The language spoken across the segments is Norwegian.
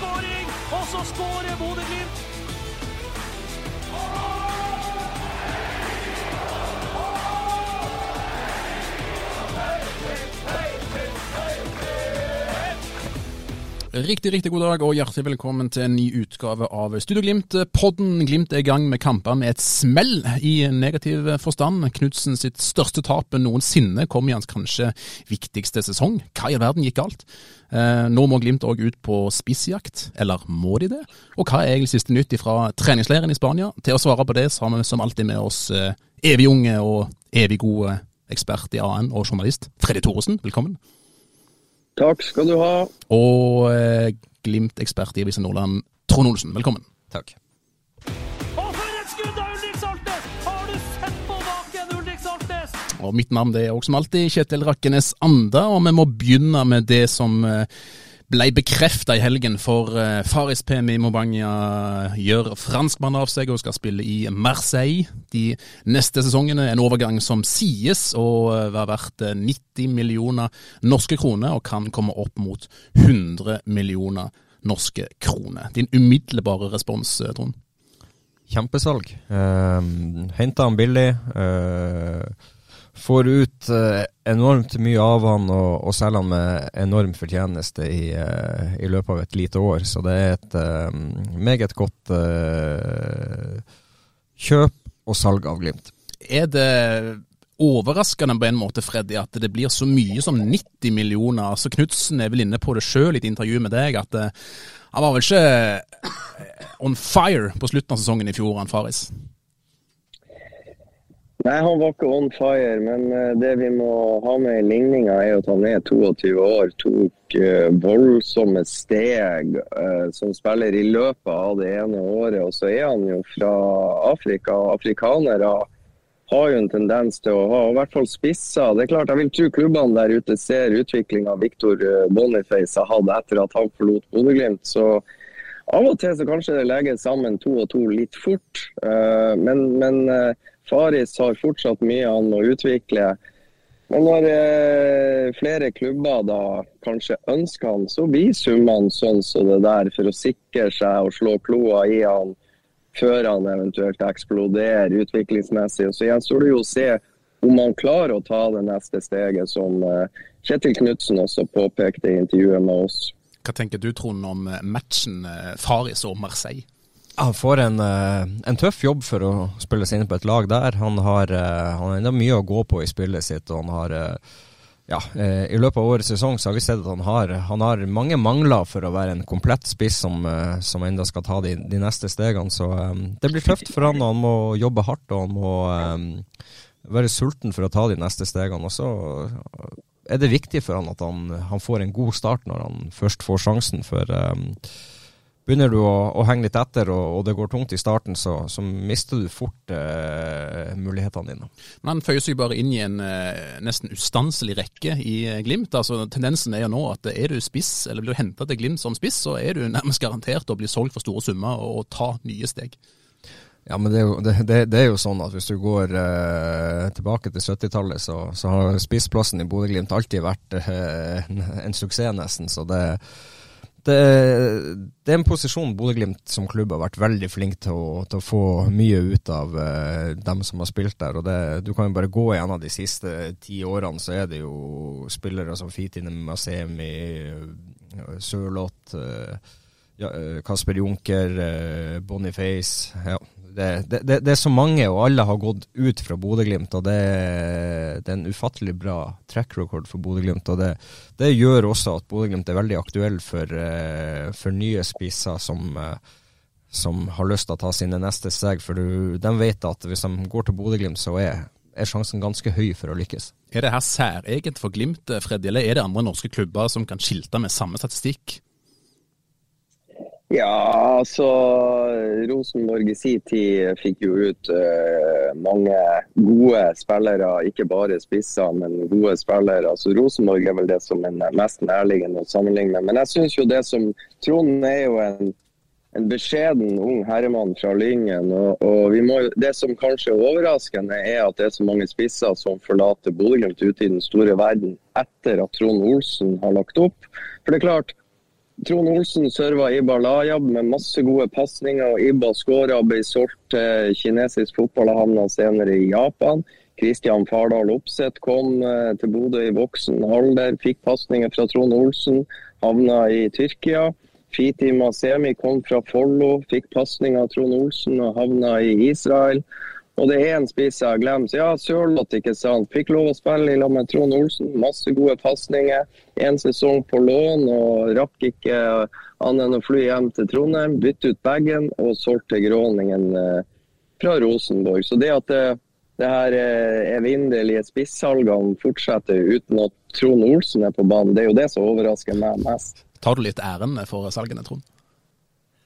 skåring! Og så skårer Bodø-Glimt! Riktig, riktig god dag og hjertelig velkommen til en ny utgave av Studio Glimt. Podden Glimt er i gang med kamper med et smell i negativ forstand. Knutsen sitt største tap noensinne kom i hans kanskje viktigste sesong. Hva i verden gikk galt? Eh, nå må Glimt òg ut på spissjakt, eller må de det? Og hva er egentlig siste nytt fra treningsleiren i Spania? Til å svare på det så har vi som alltid med oss eh, evig unge og evig gode ekspert i AN og journalist Freddy Thoresen. Velkommen. Takk skal du ha. Og eh, Glimt-ekspert i Avisa Nordland, Trond Olsen. Velkommen. Takk. Og mitt navn det er også som alltid Kjetil Rakkenes Anda, og vi må begynne med det som eh, ble bekrefta i helgen. For uh, Faris Pemi Mobanya gjør franskmann av seg og skal spille i Marseille de neste sesongene. En overgang som sies å være verdt 90 millioner norske kroner, og kan komme opp mot 100 millioner norske kroner. Din umiddelbare respons, Trond? Kjempesalg. Uh, Henta han billig. Uh får ut eh, enormt mye av han og, og selger han med enorm fortjeneste i, eh, i, løpet av et lite år. Så det er et eh, meget godt kjøp og salg av Glimt. Er det overraskende på en måte, Freddy, at det blir så mye som 90 millioner? Altså Knutsen er vel inne på det sjøl i et intervju med deg, at han var vel ikke on fire på slutten av sesongen i fjor, han Faris? Nei, han var ikke on fire, men eh, det vi må ha med i ligninga, er at han er 22 år. Tok uh, voldsomme steg uh, som spiller i løpet av det ene året. Og så er han jo fra Afrika. Afrikanere har jo en tendens til å ha i hvert fall spisser. Det er klart, Jeg vil tro klubbene der ute ser utviklinga Victor Boniface har hatt etter at han forlot Bodø-Glimt. Så av og til så kanskje det legges sammen to og to litt fort. Men, men Faris har fortsatt mye an å utvikle. Men når eh, flere klubber da kanskje ønsker han, så blir summene sånn som det der for å sikre seg og slå kloa i han før han eventuelt eksploderer utviklingsmessig. Og så gjenstår det jo å se om han klarer å ta det neste steget, som eh, Kjetil Knutsen også påpekte i intervjuet med oss. Hva tenker du Trond om matchen eh, Faris og Marseille? Han får en, eh, en, tøff jobb for å spille seg inn på et lag der. Han har, eh, han har enda mye å gå på i spillet sitt. og han har eh, ja, I løpet av årets sesong så har vi sett at han har, han har mange mangler for å være en komplett spiss som, som enda skal ta de, de, neste stegene. Så det blir tøft for han, og han må jobbe hardt og han må um, være sulten for å ta de neste stegene. Og så er det viktig for han at han, han får en god start når han først får sjansen. for um, begynner du å, å, henge litt etter og, og, det går tungt i starten, så, så mister du fort eh, mulighetene dine. Man føyer seg bare inn i en eh, nesten ustanselig rekke i eh, Glimt. Altså, tendensen er jo nå at er du spiss, eller blir du henta til Glimt som spiss, så er du nærmest garantert å bli solgt for store summer og, og ta nye steg. Ja, men det er, jo, det, det, er jo, sånn at hvis du går eh, tilbake til 70-tallet, så, så, har spissplassen i Bodø-Glimt alltid vært eh, en, en, suksess, nesten. Så det, det, det, er en posisjon Bodø-Glimt som klubb har vært veldig flink til å, til å få mye ut av uh, dem som har spilt der. og det, Du kan jo bare gå gjennom de siste ti årene, så er det jo spillere som Fitine Masemi, Sørloth, uh, ja, Kasper Junker, uh, Boniface. Ja, det, det, det, er så mange, og alle har gått ut fra Bodø-Glimt. og det, er en ufattelig bra track record for Bodø-Glimt. og det, gjør også at Bodø-Glimt er veldig aktuell for, eh, for nye spisser som, eh, som, har lyst til å ta sine neste steg. For du, de vet at hvis de går til Bodø-Glimt, så er, er, sjansen ganske høy for å lykkes. Er det her særegent for Glimt, Freddy, eller er det andre norske klubber som kan skilte med samme statistikk? Ja, altså Rosenborg i sin tid fikk jo ut uh, mange gode spillere. Ikke bare spisser, men gode spillere. Altså Rosenborg er vel det som er mest nærliggende å sammenligne. Men jeg syns jo det som Trond er jo en, en beskjeden ung herremann fra Lyngen. Og, og må, det som kanskje er overraskende, er at det er så mange spisser som forlater Bodø-Glimt ute i den store verden etter at Trond Olsen har lagt opp. For det er klart, Trond Olsen serva Iba Layab med masse gode pasninger. Iba skåra, ble solgt til kinesisk fotball og havna senere i Japan. Kristian Fardal Opseth kom eh, til Bodø i voksen alder, fikk pasninger fra Trond Olsen, havna i Tyrkia. Fiti Masemi kom fra Follo, fikk pasninger av Trond Olsen og havna i Israel. Og det er en spiss jeg har glemt. Ja, Sørloth, ikke sant. Fikk lov å spille i lag med Trond Olsen. Masse gode pasninger. En sesong på lån og rakk ikke annet enn å fly hjem til Trondheim. Bytte ut bagen og solgte Gråningen eh, fra Rosenborg. Så det at det, det her eh, evinnelige spissalgene fortsetter uten at Trond Olsen er på banen, det er jo det som overrasker meg mest. Tar du litt æren for salgene, Trond?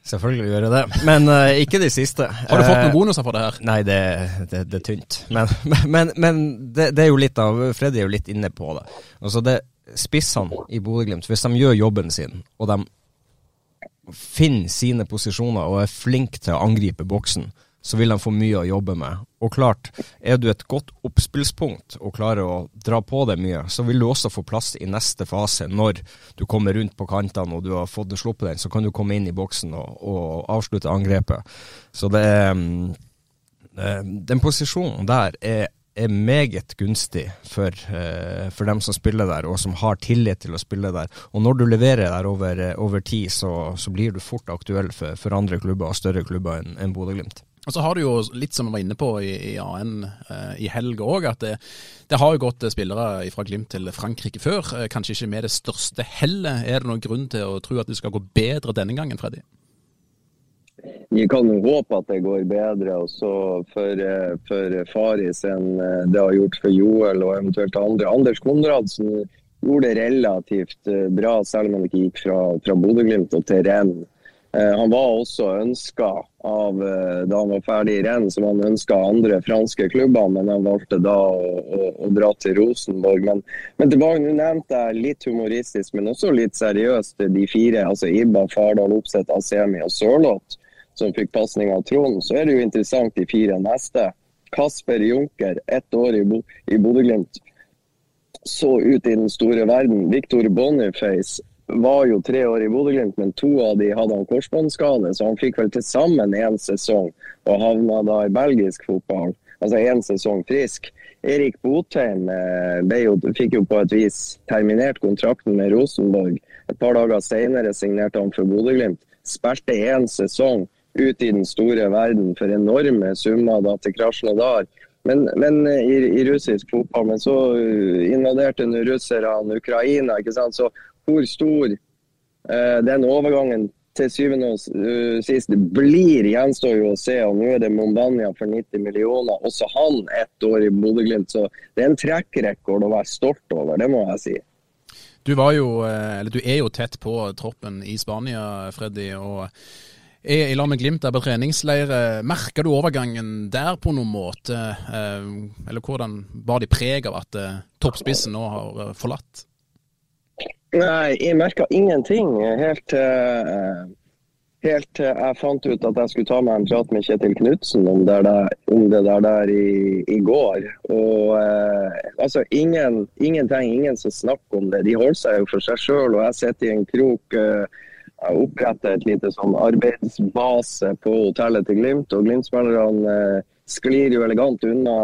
Selvfølgelig gjør jeg det, men uh, ikke de siste. Har du fått noen bonuser for det her? Nei, det, det, det er tynt. Men, men, men det, det, er jo litt av Freddy er jo litt inne på det. Altså det Spissene i Bodø-Glimt, hvis de gjør jobben sin, og de finner sine posisjoner og er flinke til å angripe boksen, så vil de få mye å jobbe med. Og klart, er du et godt oppspillspunkt og klarer å dra på deg mye, så vil du også få plass i neste fase. Når du kommer rundt på kantene og du har fått sluppet den, så kan du komme inn i boksen og, og avslutte angrepet. Så det er mm, eh, Den posisjonen der er, er meget gunstig for, uh, for, dem som spiller der, og som har tillit til å spille der. Og når du leverer der over, over tid, så, så, blir du fort aktuell for, for andre klubber og større klubber enn en Bodø-Glimt. Og så har du jo litt som vi var inne på i, i AN eh, i helga òg, at det, det, har jo gått spillere fra Glimt til Frankrike før. Eh, kanskje ikke med det største hellet. Er det noen grunn til å tro at det skal gå bedre denne gangen, Freddy? Vi kan håpe at det går bedre også for, eh, for Faris enn eh, det har gjort for Joel og eventuelt andre. Anders Konradsen gjorde det relativt eh, bra, selv om han ikke gikk fra, fra Bodø-Glimt til Renn. Eh, han var også ønska av eh, da han var ferdig i renn, som han ønska andre franske klubber, men han valgte da å, å, å dra til Rosenborg. Men, men tilbake, nå nevnte jeg litt humoristisk, men også litt seriøst de fire. altså Ibba, Fardal, Opseth, Asemi og Sørloth, som fikk pasning av Trond. Så er det jo interessant de fire neste. Kasper Junker, ett år i, Bo i Bodø-Glimt. Så ut i den store verden. Victor Boniface var jo tre år i Bodø-Glimt, men to av de hadde han korsbåndskade, så han fikk vel til sammen én sesong og havna da i belgisk fotball. Altså én sesong frisk. Erik Botheim eh, jo, fikk jo på et vis terminert kontrakten med Rosenborg. Et par dager senere signerte han for Bodø-Glimt. Spilte én sesong ut i den store verden for enorme summer da til Krasjnodar. Men, men i, i, russisk fotball. Men så invaderte russerne Ukraina. ikke sant? Så hvor stor uh, den overgangen til syvende og uh, sist blir, gjenstår jo å se. og Nå er det Mombania for 90 millioner. Også han ett år i Bodø-Glimt. Så det er en trekkrekord å være stolt over, det må jeg si. Du, jo, eh, du er jo tett på troppen i Spania, Freddy. og er i lag med Glimt der på treningsleir. Merker du overgangen der på noen måte? Eller hvordan var de preg av at toppspissen nå har forlatt? Nei, jeg merka ingenting helt til helt til jeg fant ut at jeg skulle ta meg en prat med Kjetil Knutsen om, om, det der, der i, i går. Og eh, altså, ingen, ingenting, ingen som snakker om det. De holder seg jo for seg sjøl. Og jeg sitter i en krok. Eh, jeg oppretter et lite sånn arbeidsbase på hotellet til Glimt. Og Glimt-spillerne eh, sklir jo elegant unna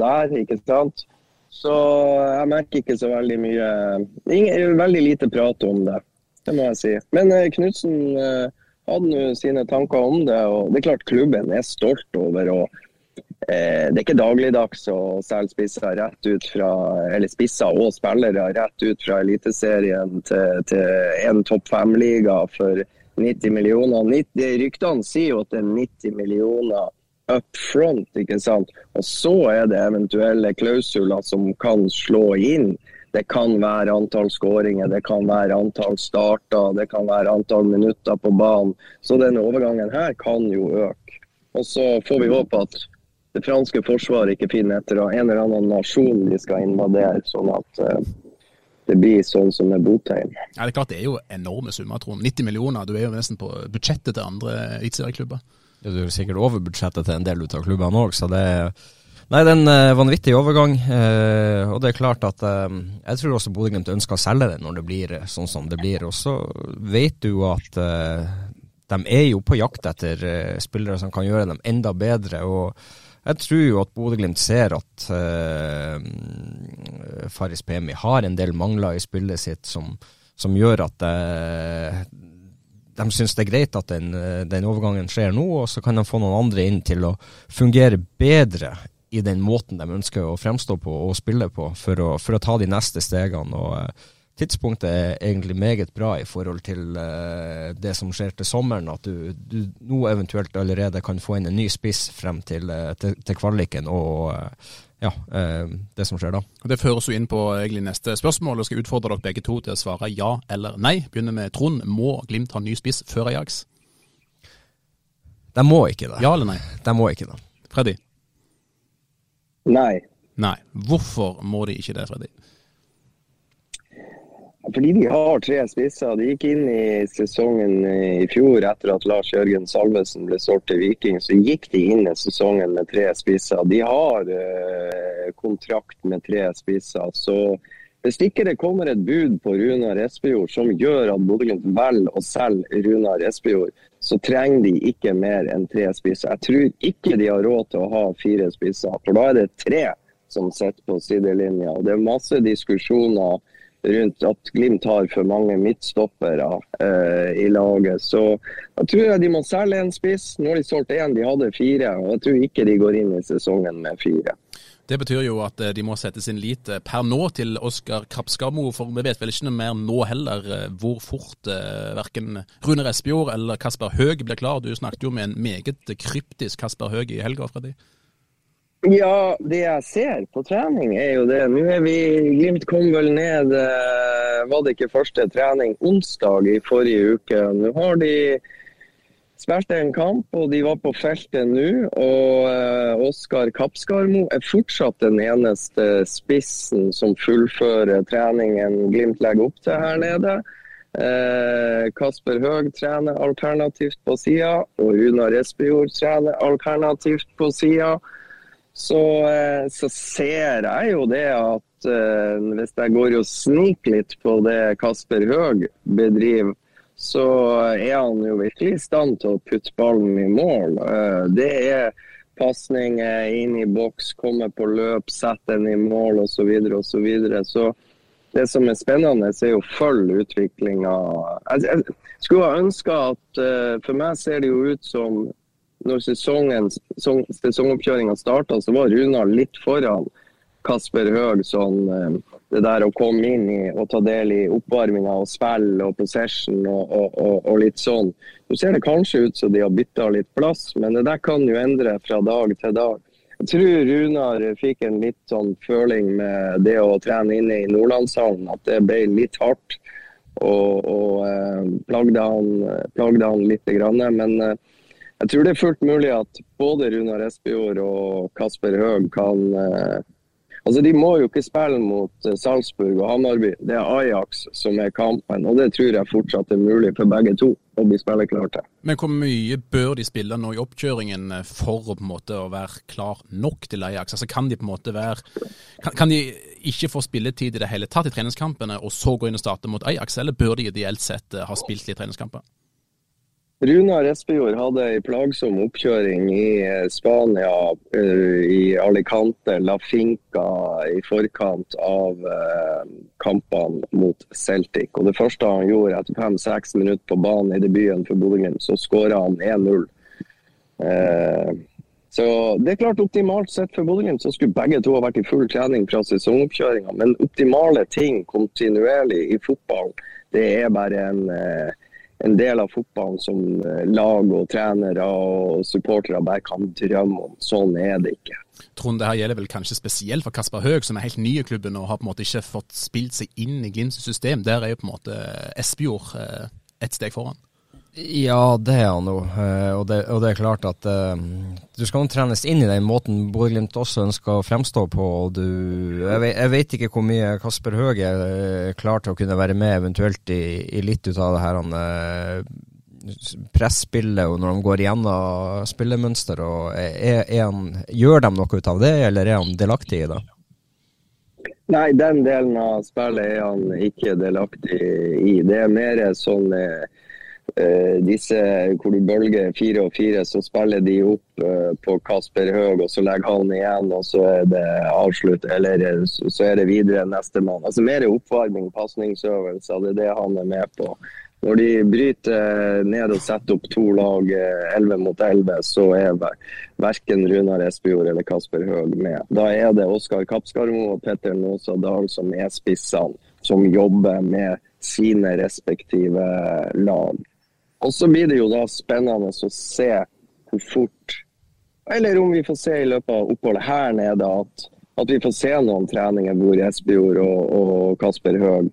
der, ikke sant. Så jeg merker ikke så veldig mye ingen, Veldig lite prat om det, det må jeg si. Men eh, Knutsen eh, hadde nå sine tanker om det. og Det er klart klubben er stolt over å eh, Det er ikke dagligdags å selge spisser rett ut fra eller spisser og spillere rett ut fra Eliteserien til, til en topp fem-liga for 90 millioner. 90, ryktene sier jo at det er 90 millioner up front. ikke sant? Og så er det eventuelle klausuler som kan slå inn. Det kan være antall skåringer, det kan være antall starter, det kan være antall minutter på banen. Så denne overgangen her kan jo øke. Og så får vi håpe at det franske forsvaret ikke finner etter en eller annen nasjon de skal invadere, sånn at uh, det blir sånn som med Botheim. Ja, det er klart det er jo enorme summer, Trond. 90 millioner, du er jo nesten på budsjettet til andre eliteserieklubber. Du er sikkert over budsjettet til en del av klubbene òg, så det, Nei, det er en uh, vanvittig overgang. Eh, og det er klart at eh, jeg tror også Bodø-Glimt ønsker å selge det når det blir sånn som det blir. Og så vet du at de er jo på jakt etter spillere som kan gjøre dem enda bedre. og jeg tror jo at Bodø-Glimt ser at Faris Pemi har en del mangler i spillet sitt som, som gjør at de syns det er greit at den, den, overgangen skjer nå, og så kan de få noen andre inn til å fungere bedre i den måten de ønsker å fremstå på og spille på, for å, for å ta de neste stegene. og uh, Tidspunktet er egentlig meget bra i forhold til uh, det som skjer til sommeren. At du, du, nå eventuelt allerede kan få inn en ny spiss frem til, til, til kvaliken og ja, det som skjer da. Det føres jo inn på egentlig neste spørsmål, og skal utfordre dere begge to til å svare ja eller nei. Begynner med Trond. Må Glimt ha ny spiss før Ajax? De må ikke det. Ja eller nei? De må ikke det. Freddy? Nei. Nei. Hvorfor må de ikke det, Freddy? Fordi de har tre spisser. De gikk inn i sesongen i fjor etter at Lars Jørgen Salvesen ble solgt til Viking. Så gikk de inn i sesongen med tre spisser. De har eh, kontrakt med tre spisser. Så hvis ikke det kommer et bud på Runar Espejord som gjør at Bodø-Glimt velger å selge Runar Espejord, så trenger de ikke mer enn tre spisser. Jeg tror ikke de har råd til å ha fire spisser, for da er det tre som sitter på sidelinja. Og det er masse diskusjoner rundt at Glimt har for mange midtstoppere eh, i laget. Så jeg tror jeg de må selge en spiss. Nå har de solgt én, de hadde fire. og Jeg tror ikke de går inn i sesongen med fire. Det betyr jo at eh, de må sette sin lit eh, per nå til Oskar Krapskarmo, for vi vet vel ikke noe mer nå heller eh, hvor fort eh, verken Rune Espejord eller Kasper Høeg blir klar. Du snakket jo med en meget kryptisk Kasper Høeg i helga, Freddy. Ja, det jeg ser på trening er jo det. Nå er vi Glimt kom vel ned, var det ikke første trening onsdag i forrige uke. Nå har de spilte en kamp, og de var på feltet nå. Og eh, Oskar Kapskarmo er fortsatt den eneste spissen som fullfører treningen Glimt legger opp til her nede. Eh, Kasper Høeg trener alternativt på sida, og Runar Espejord trener alternativt på sida. Så, eh, så, ser jeg jo det at eh, hvis jeg går og sniker litt på det Kasper Høeg bedriver så er han jo virkelig i stand til å putte ballen i mål. Eh, det er pasning inn i boks, komme på løp, sette den i mål osv. Så, videre, og så, videre. så det som er spennende, er jo å følge utviklinga. Jeg, skulle ønske at For meg ser det jo ut som når sesongen, sesongoppkjøringa starta, så var Runar litt foran Kasper Høeg sånn eh, det der å komme inn i og ta del i oppvarminga og spille og possession og, og, og, og, litt sånn. Nå ser det kanskje ut som de har bytta litt plass, men det der kan jo endre fra dag til dag. Jeg tror Runar fikk en litt sånn føling med det å trene inne i Nordlandshallen, at det ble litt hardt. Og, og eh, plagde, han, plagde, han, litt. Grann, men eh, jeg tror det er fullt mulig at både Runar Espejord og Kasper Høeg kan eh, Altså, De må jo ikke spille mot uh, Salzburg og Hamarby. Det er Ajax som er kampen, og det tror jeg fortsatt er mulig for begge to å bli spilleklar til. Men hvor mye bør de spille nå i oppkjøringen eh, for å på en måte å være klar nok til Ajax? Altså Kan de på en måte være kan, kan de ikke få spilletid i det hele tatt i treningskampene, og så gå inn og starte mot Ajax, eller bør de ideelt sett ha spilt litt treningskamper? Runar Espejord hadde ei plagsom oppkjøring i eh, Spania, eh, i Alicante, La Finca, i forkant av eh, kampene mot Celtic. Og Det første han gjorde etter fem-seks minutter på banen i debuten for Bodø-Glimt, så skåra han 1-0. Så Det er klart optimalt sett for Bodø-Glimt så skulle begge to ha vært i full trening fra sesongoppkjøringa. Men optimale ting kontinuerlig i fotball, det er bare en en del av fotballen som eh, lag og trenere og supportere bare kan drømme om. Sånn er det ikke. Trond, det her gjelder vel kanskje spesielt for Kasper Høeg, som er helt ny i klubben og har på en måte ikke fått spilt seg inn i Glimts system. Der er jo på en måte Espejord et ett steg foran. Ja, det er han jo. Eh, og det, og det er klart at uh, du skal trenes inn i den måten Bodø-Glimt også ønsker å fremstå på. og du, jeg, vet, jeg vet ikke hvor mye Kasper Høeg er klar til å kunne være med eventuelt i, i litt ut av det her han, presspillet og når de går igjennom spillemønster, og er, er han, gjør de noe ut av det, eller er han delaktig i det? Nei, den delen av spillet er han ikke delaktig i. Det er mer sånn eh, eh, disse hvor du bølger fire og fire, så spiller de opp eh, på Kasper Høeg, og så legger han igjen, og så er det avslutt, eller eh, så er det videre nestemann. Altså mer oppvarming, pasningsøvelser, det er det han er med på. Når de bryter ned og setter opp to lag 11 mot 11, så er verken Runar Espejord eller Kasper Høeg med. Da er det Oskar Kapskarmo og Petter Nåsa Dahl som er spissene, som jobber med sine respektive lag. Og så blir det jo da spennende å se hvor fort, eller om vi får se i løpet av oppholdet her nede, at, at vi får se noen treninger hvor Espejord og, og Kasper Høeg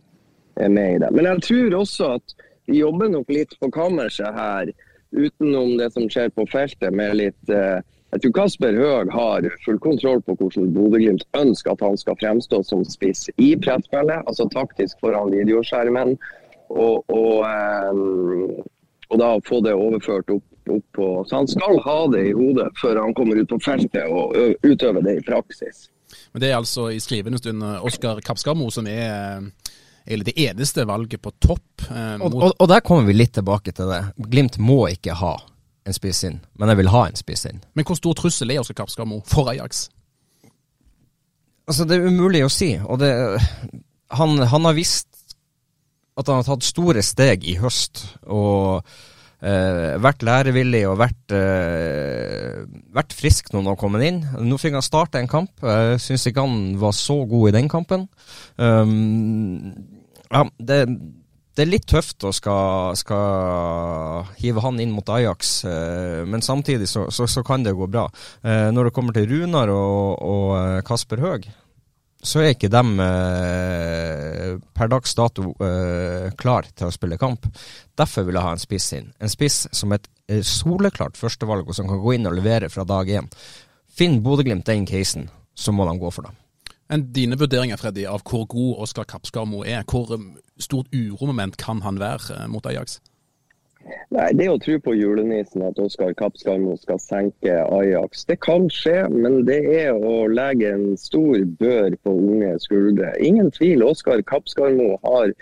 er med i det. Men jeg tror også at vi jobber nok litt på kammerset her, utenom det som skjer på feltet, med litt eh, Jeg tror Kasper Høeg har full kontroll på hvordan Bodø-Glimt ønsker at han skal fremstå som spiss i presspillet, altså taktisk foran videoskjermen. Og, og, eh, og, da få det overført opp, opp, på Så han skal ha det i hodet før han kommer ut på feltet og utøver det i praksis. Men det er altså i skrivende stund Oskar Kapskarmo som er eller det eneste valget på topp. Eh, og, og, og, der kommer vi litt tilbake til det. Glimt må ikke ha en spiss inn, men jeg vil ha en spiss inn. Men hvor stor trussel er Oskar Kapskarmo for Ajax? Altså, det er umulig å si. Og det, han, han, har visst at han har tatt store steg i høst. og Uh, vært lærevillig og vært, uh, vært frisk når han har kommet inn. Nå fikk han starte en kamp. Jeg syns ikke han var så god i den kampen. Um, ja, det, det, er litt tøft å skal, skal, hive han inn mot Ajax, uh, men samtidig så, så, så, kan det gå bra. når det kommer til Runar og, og Kasper Høeg, så er ikke de eh, per dags dato eh, klar til å spille kamp. Derfor vil jeg ha en spiss inn. En spiss som et eh, soleklart førstevalg, og som kan gå inn og levere fra dag én. Finn Bodø-Glimt den casen, så må de gå for det. Enn dine vurderinger Freddy, av hvor god Oskar Kappskarmo er, hvor stort uromoment kan han være mot Ajax? Nei, Det å tro på julenissen at Oskar Kappskarmo skal senke Ajax, det kan skje. Men det er å legge en stor bør på unge skuldre. Ingen tvil, Oskar Kappskarmo har,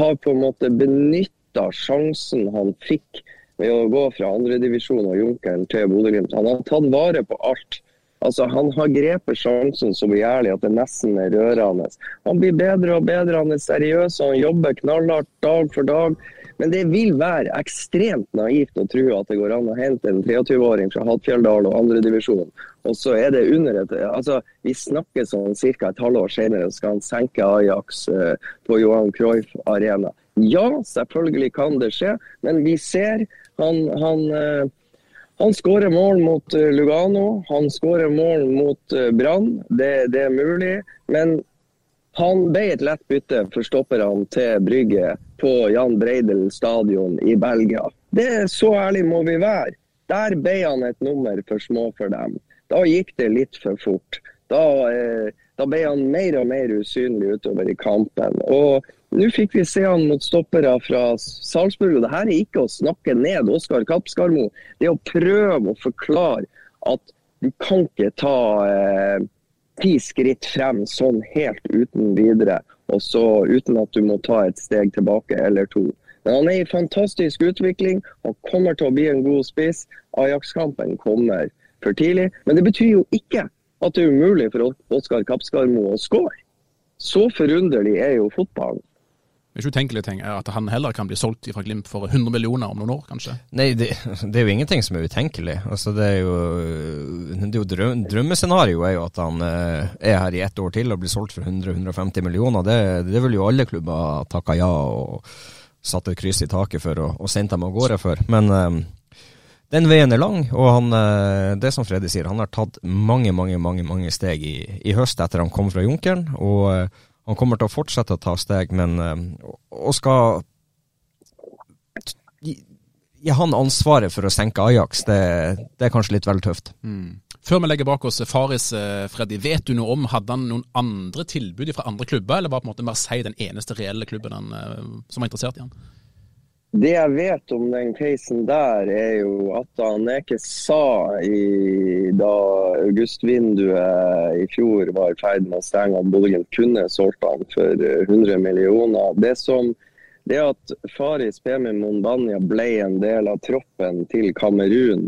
har på en måte benytta sjansen han fikk ved å gå fra andredivisjon og Junkeren til Bodø-Glimt. Han har tatt vare på alt. Altså, Han har grepet sjansen så begjærlig at det nesten er rørende. Han blir bedre og bedre, han er seriøs og han jobber knallhardt dag for dag. Men det vil være ekstremt naivt å tro at det går an å hente en 23-åring fra Hattfjelldal og andredivisjon, og så er det under et altså, Vi snakker sånn ca. et halvår senere, skal han senke Ajax uh, på Johan Cruyff Arena. Ja, selvfølgelig kan det skje, men vi ser han, han uh, han skårer mål mot eh, Lugano, han skårer mål mot Brann. Det, det, er mulig. Men han ble et lett bytte for stopperne til Brygge på Jan Breidel stadion i Belgia. Det er Så ærlig må vi være. Der ble han et nummer for små for dem. Da gikk det litt for fort. Da, eh, da ble han mer og mer usynlig utover i kampen. Og nå fikk vi se han mot stoppere fra Salzburg. og det her er ikke å snakke ned Oskar Kappskarmo. Det er å prøve å forklare at du kan ikke ta eh, ti skritt frem sånn helt uten videre, og så uten at du må ta et steg tilbake eller to. Men han er i fantastisk utvikling, han kommer til å bli en god spiss. Ajax-kampen kommer for tidlig. Men det betyr jo ikke at det er umulig for Oskar Kapskarmo å skåre. Så forunderlig er jo fotballen. Er ikke utenkelig ting, at han heller kan bli solgt fra Glimt for 100 millioner om noen år, kanskje? Nei, det, det er jo ingenting som er utenkelig. Altså, det er jo, det er jo drøm, Drømmescenarioet er jo at han eh, er her i ett år til og blir solgt for 100-150 millioner. Det, det vil jo alle klubber takka ja og satt et kryss i taket for og, og sendt dem av gårde for. Men eh, den veien er lang, og han, eh, det som Freddy sier, han har tatt mange, mange, mange, mange steg i, i høst etter han kom fra Junkeren. og han kommer til å fortsette å ta steg, men eh, skal gi han ansvaret for å senke Ajax, det, det er kanskje litt vel tøft. Mm. Før vi legger bak oss Faris, eh, Freddy, vet du noe om hadde han noen andre tilbud fra andre klubber, eller var på en måte Marseille den eneste reelle klubben han, eh, som var interessert i han? Det jeg vet om den casen der, er jo at Aneke sa i, da augustvinduet i fjor var i ferd med å stenge at Bodø-Glimt kunne solgt han for 100 millioner. Det som det at Faris Pemi Monbanya ble en del av troppen til Kamerun,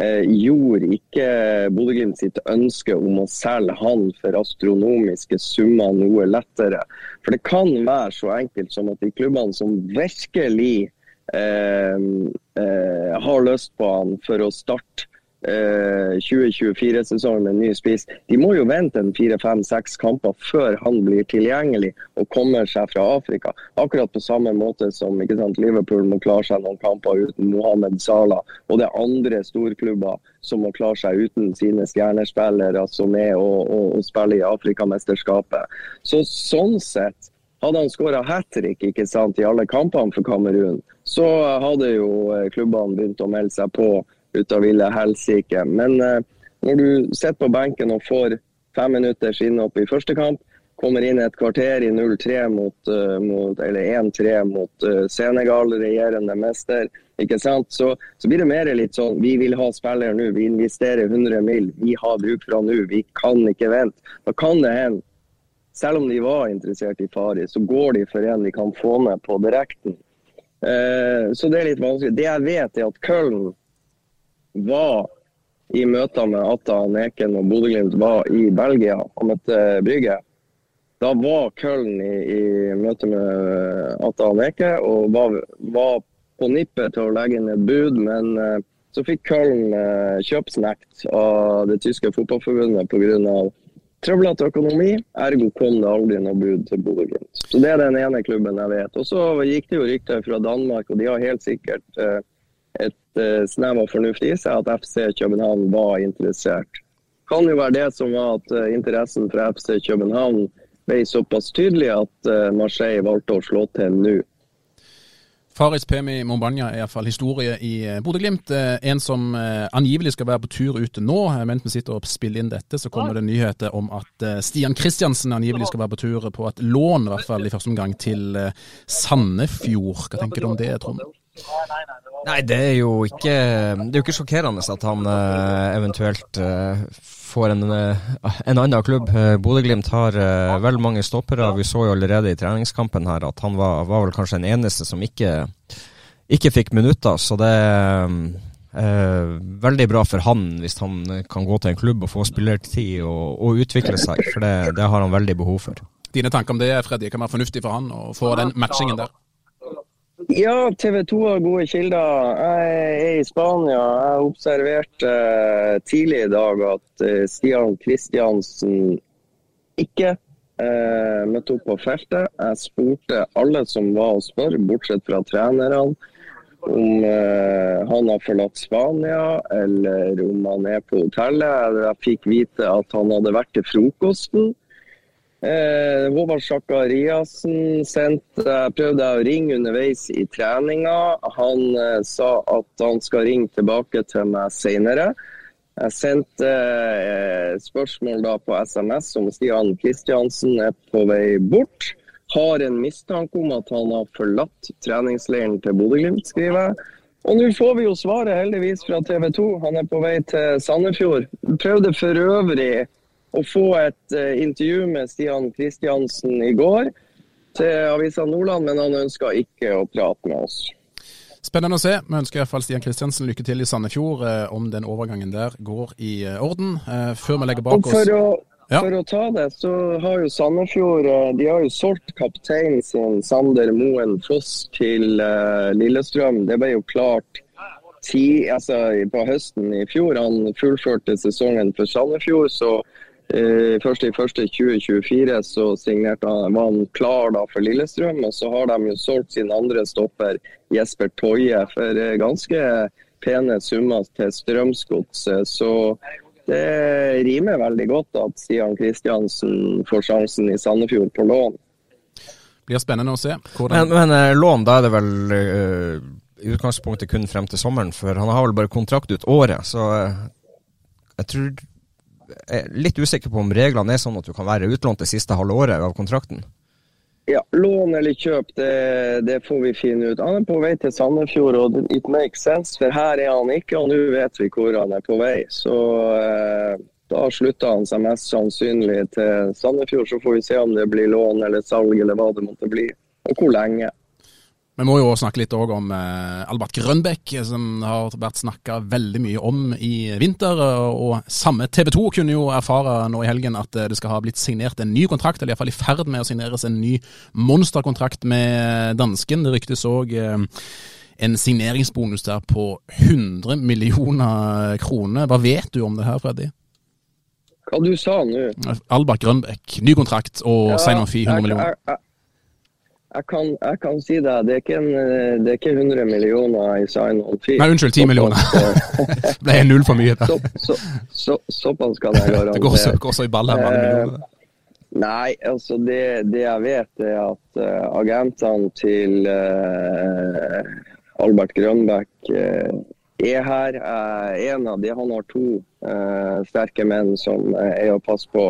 eh, gjorde ikke Bodø-Glimt sitt ønske om å selge han for astronomiske summer noe lettere. For det kan være så enkelt som at de klubbene som virkelig Eh, eh, har lyst på han for å starte 2024-sesongen med en ny spiss. De må jo vente en fire-fem-seks kamper før han blir tilgjengelig og kommer seg fra Afrika. Akkurat på samme måte som sant, Liverpool må klare seg noen kamper uten Mohammed Salah. Og det er andre storklubber som må klare seg uten sine stjernespillere som er å, og, og spille i Afrikamesterskapet. Så sånn sett hadde han skåra hat trick i alle kampene for Kamerun, så hadde jo eh, klubbene begynt å melde seg på ut av ville helsike. Men eh, når du sitter på benken og får fem minutters innhopp i første kamp, kommer inn et kvarter i 0-3 mot, uh, mot, eller 1-3 mot Senegal, regjerende mester. ikke sant? Så, så, blir det mer litt sånn vi vil ha spillere nå, vi investerer 100 mill., vi har bruk for han nå, vi kan ikke vente. Da kan det hende selv om de var interessert i Fari, så går de for en de kan få med på direkten. Eh, så det er litt vanskelig. Det jeg vet, er at Køln var i møter med Atta Neken og Bodø-Glimt var i Belgia og møtte Brygge. Da var Køln i, i møte med Atta Neke og var, var, på nippet til å legge inn et bud, men eh, så fikk Køln eh, kjøpsnekt av det tyske fotballforbundet pga trøblete økonomi, ergo kom det aldri noe bud til Bodø-Glimt. Så Det er den ene klubben jeg vet. Og Så gikk det jo rykter fra Danmark, og de har helt sikkert eh, et eh, snev av fornuft i seg at FC København var interessert. Kan jo være det som var at eh, interessen fra FC København ble såpass tydelig at Marseille valgte å slå til nå. Faris Pemi Mombanya er iallfall historie i eh, Bodø-Glimt. Eh, en som eh, angivelig skal være på tur ute nå. Mens vi sitter og spiller inn dette, så kommer det nyheter om at Stian Kristiansen angivelig skal være på tur på et lån, i hvert fall i første omgang, til Sandefjord. Hva tenker du om det, Trond? Nei, det er jo ikke, det er jo ikke sjokkerende at han eventuelt får en, eh, en annen klubb. Eh, Bodø-Glimt har vel mange stoppere. Vi så jo allerede i treningskampen her at han var, var vel kanskje den eneste som ikke, ikke fikk minutter. Så det er veldig bra for han hvis han kan gå til en klubb og få spillertid og, og utvikle seg, for det, det har han veldig behov for. Dine tanker om det, Freddy, kan være fornuftig for han å få den matchingen der? Ja, TV 2 har gode kilder. Jeg er i Spania. Jeg observerte uh, tidlig i dag at uh, Stian Kristiansen ikke eh, møtte opp på feltet. Jeg spurte alle som var og spør, bortsett fra trenerne, om han har forlatt Spania eller om han er på hotellet. Jeg fikk vite at han hadde vært til frokosten. Eh, Håvard Sakariassen sendte, prøvde jeg å ringe underveis i treninga. Han eh, sa at han skal ringe tilbake til meg senere. Jeg sendte eh, spørsmål da på SMS om Stian Kristiansen er på vei bort. Har en mistanke om at han har forlatt treningsleiren til Bodø-Glimt, skriver jeg. Og nå får vi jo svaret heldigvis fra TV 2. Han er på vei til Sandefjord. Prøvde for øvrig å få et uh, intervju med Stian Kristiansen i går til Avisa Nordland, men han ønska ikke å prate med oss. Spennende å se. Vi ønsker i hvert fall Stian Kristiansen lykke til i Sandefjord, eh, om den overgangen der går i eh, orden. Eh, før vi legger bak oss å, ja. For å ta det, så har jo Sandefjord eh, de har jo solgt kapteinen sin, Sander Moen Foss, til Lillestrøm. Det ble jo klart ti, altså, på høsten i fjor. Han fullførte sesongen for Sandefjord. så Eh, først i første 2024 så signerte han, var han klar da for Lillestrøm. Og så har de jo solgt sin andre stopper, Jesper Toje, for eh, ganske pene summer til Strømsgodset. Så det rimer veldig godt at Stian Kristiansen får sjansen i Sandefjord på lån. Blir spennende å se. Hvordan... Men, men eh, lån, da er det vel i utgangspunktet kun frem til sommeren? For han har vel bare kontrakt ut året. Så jeg tror er litt usikker på om reglene er sånn at du kan være utlånt det siste halve året av kontrakten? Ja, Lån eller kjøp, det, det, får vi finne ut. Han er på vei til Sandefjord, og it makes sense. For her er han ikke, og nå vet vi hvor han er på vei. Så eh, da slutter han seg mest sannsynlig til Sandefjord. Så får vi se om det blir lån eller salg eller hva det måtte bli, og hvor lenge. Vi må jo snakke litt om eh, Albert Grønbekk, som har vært snakka veldig mye om i vinter. og Samme TV 2 kunne jo erfare nå i helgen at det skal ha blitt signert en ny kontrakt, eller iallfall i ferd med å signeres en ny monsterkontrakt med dansken. Det ryktes òg eh, en signeringsbonus der på 100 millioner kroner. Hva vet du om det her, Freddy? Hva du sa nå? Albert Grønbekk, ny kontrakt og ja, sign on fee 100 millioner. Jeg, jeg, jeg kan, jeg kan, si det. Det er, ikke en, det er ikke 100 millioner i sign-on fee. Nei, unnskyld, 10 millioner. det er null for mye. Så, så, så, såpass kan jeg garantere. det går så, går så i ball her med alle millionene. Nei, altså det, det, jeg vet er at uh, agentene til uh, Albert Grønbæk uh, er her. en av de, Han har to sterke menn som er å passe på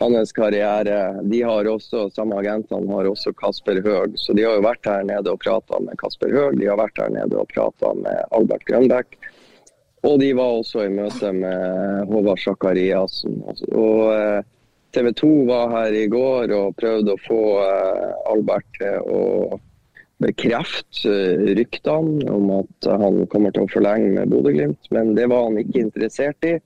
hans karriere. De har også, Samme agentene har også Kasper Høeg. Så de har jo vært her nede og prata med Kasper Høeg. De har vært her nede og prata med Albert Grønbæk. Og de var også i møte med Håvard Sakariassen. Og eh, TV 2 var her i går og prøvde å få eh, Albert til å bekrefte eh, ryktene om at han kommer til å forlenge med Bodø-Glimt, men det var han ikke interessert i.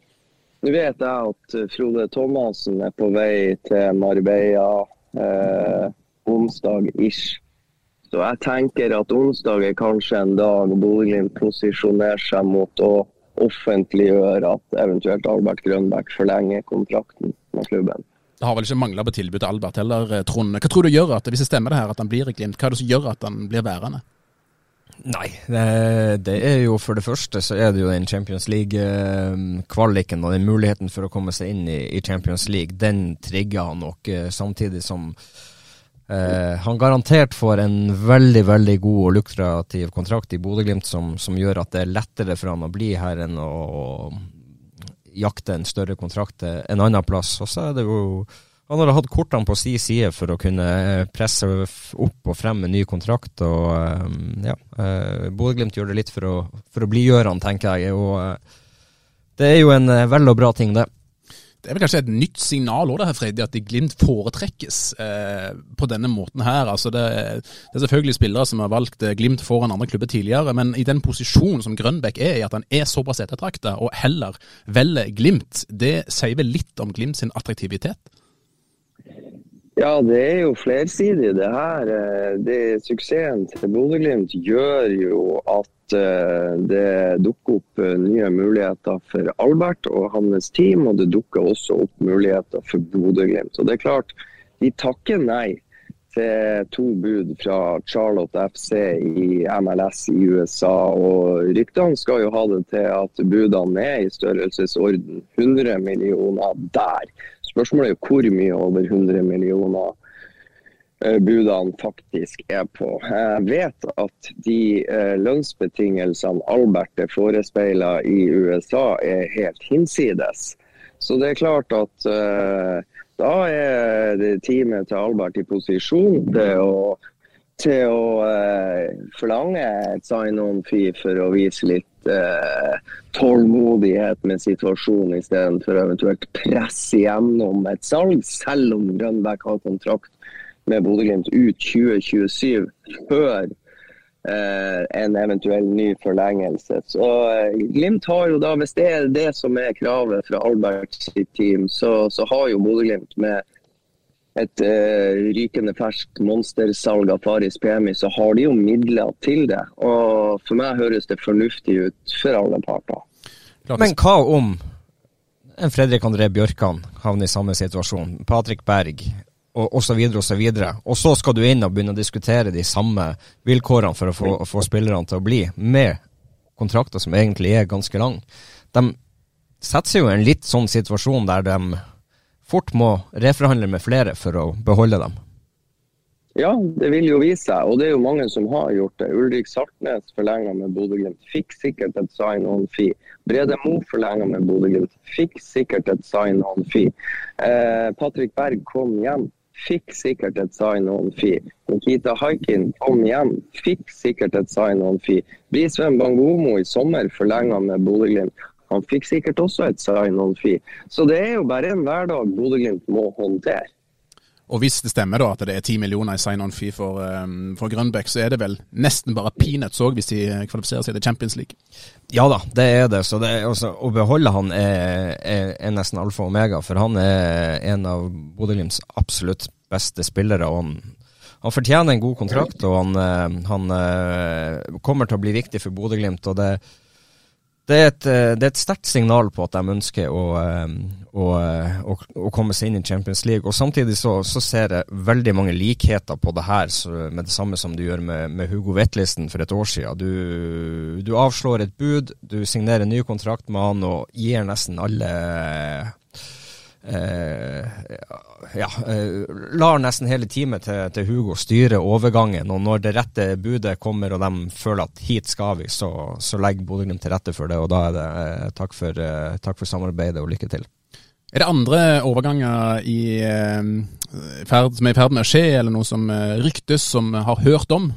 Nå vet jeg at Frode Thomassen er på vei til Marbella eh, onsdag ish. Så jeg tenker at onsdag er kanskje en dag Bodø-Glimt posisjonerer seg mot å offentliggjøre at eventuelt Albert Grønbæk forlenger kontrakten med klubben. Det har vel ikke mangla på tilbud til Albert heller, Trond. Hva tror du gjør at, hvis det stemmer det her, at han blir i Glimt? Hva er det som gjør at han blir værende? Nei, det, det, er jo for det første så er det jo den Champions League-kvaliken og den muligheten for å komme seg inn i Champions League. Den trigger han nok, eh, samtidig som eh, han garantert får en veldig veldig god og lukrativ kontrakt i Bodø-Glimt som, som, gjør at det er lettere for han å bli her enn å, å jakte en større kontrakt en annen plass. Og så er det jo han har hatt kortene på si side for å kunne eh, presse opp og frem en ny kontrakt. og eh, ja, eh, Bodø-Glimt gjør det litt for å, for å blidgjøre han, tenker jeg. og Det er jo en vel og bra ting, det. Det er vel kanskje et nytt signal også, det her, Freddy, at Glimt foretrekkes eh, på denne måten her. Altså det, det, er selvfølgelig spillere som har valgt Glimt foran andre klubber tidligere, men i den posisjonen som Grønbæk er i, at han er såpass ettertrakta og heller velger Glimt, det sier vel litt om Glimt sin attraktivitet? Ja, det er jo flersidig det her. Eh, det, suksessen til Bodø-Glimt gjør jo at uh, det dukker opp uh, nye muligheter for Albert og hans team, og det dukker også opp muligheter for Bodø-Glimt. Og det er klart, de takker nei til to bud fra Charlotte FC i MLS i USA. Og ryktene skal jo ha det til at budene er i størrelsesorden 100 millioner der. Spørsmålet er jo hvor mye over 100 millioner eh, budene faktisk er på. Jeg vet at de eh, lønnsbetingelsene Albert er forespeila i USA er helt hinsides. Så det er klart at uh, da er teamet til Albert i posisjon til å til å uh, forlange et sign-on-fee for å vise litt uh, tålmodighet med situasjonen, istedenfor eventuelt presse igjennom et salg, selv om Grønbæk har kontrakt med Bodø-Glimt ut 2027, før Uh, en eventuell ny forlengelse. Så uh, Glimt har jo da, Hvis det er det som er kravet fra Albert sitt team, så, så har jo Bodø-Glimt med et uh, rykende ferskt monstersalg av Faris PMI, så har de jo midler til det. Og for meg høres det fornuftig ut for alle parter. Men hva om en Fredrik André Bjørkan havner i samme situasjon, Patrick Berg og osv., osv., og, og så skal du inn og begynne å diskutere de samme vilkårene for å få, få spillerne til å bli, med kontrakter som egentlig er ganske lang. De setter seg jo i en litt sånn situasjon der de fort må reforhandle med flere for å beholde dem? Ja, det vil jo vise seg, og det er jo mange som har gjort det. Ulrik Saltnes forlenga med Bodø-Glimt, fikk sikkert et sign-on-fee. Brede Mo forlenga med Bodø-Glimt, fikk sikkert et sign-on-fee. Eh, Patrick Berg kom hjem fikk sikkert et sign on fee. Nikita Haikin kom hjem, fikk sikkert et sign on fee. Brisveen Bangomo i sommer forlenga med Bodø-Glimt. Han fikk sikkert også et sign on fee. Så det er jo bare en hverdag Bodø-Glimt må håndtere. Og hvis det stemmer da at det er ti millioner i sign-on fee for, um, for Grønbæk, så er det vel nesten bare peanuts òg hvis de kvalifiserer seg til Champions League? Ja da, det er det. Så det er også, å beholde han er, er, er, nesten alfa og omega, for han er en av Bodø-Glimts absolutt beste spillere. og han, han fortjener en god kontrakt, og han, eh, han eh, kommer til å bli viktig for Bodø-Glimt. og det det er, et, eh, et sterkt signal på at de ønsker å, eh, å, eh, å, å, komme seg inn i Champions League. Og Samtidig så, så ser jeg veldig mange likheter på det her med det samme som du gjør med, med Hugo Vetlisten for et år siden. Du, du avslår et bud, du signerer en ny kontrakt med han og gir nesten alle ja, eh, lar nesten hele teamet til, til, Hugo styre overgangen. Og når det rette budet kommer og de føler at hit skal vi, så, så legger Bodø-Glimt til rette for det. Og da er det eh, takk for, eh, takk for, samarbeidet og lykke til. Er det andre overganger i, eh, ferd, som er i ferd med å skje, eller noe som eh, ryktes, som har hørt om?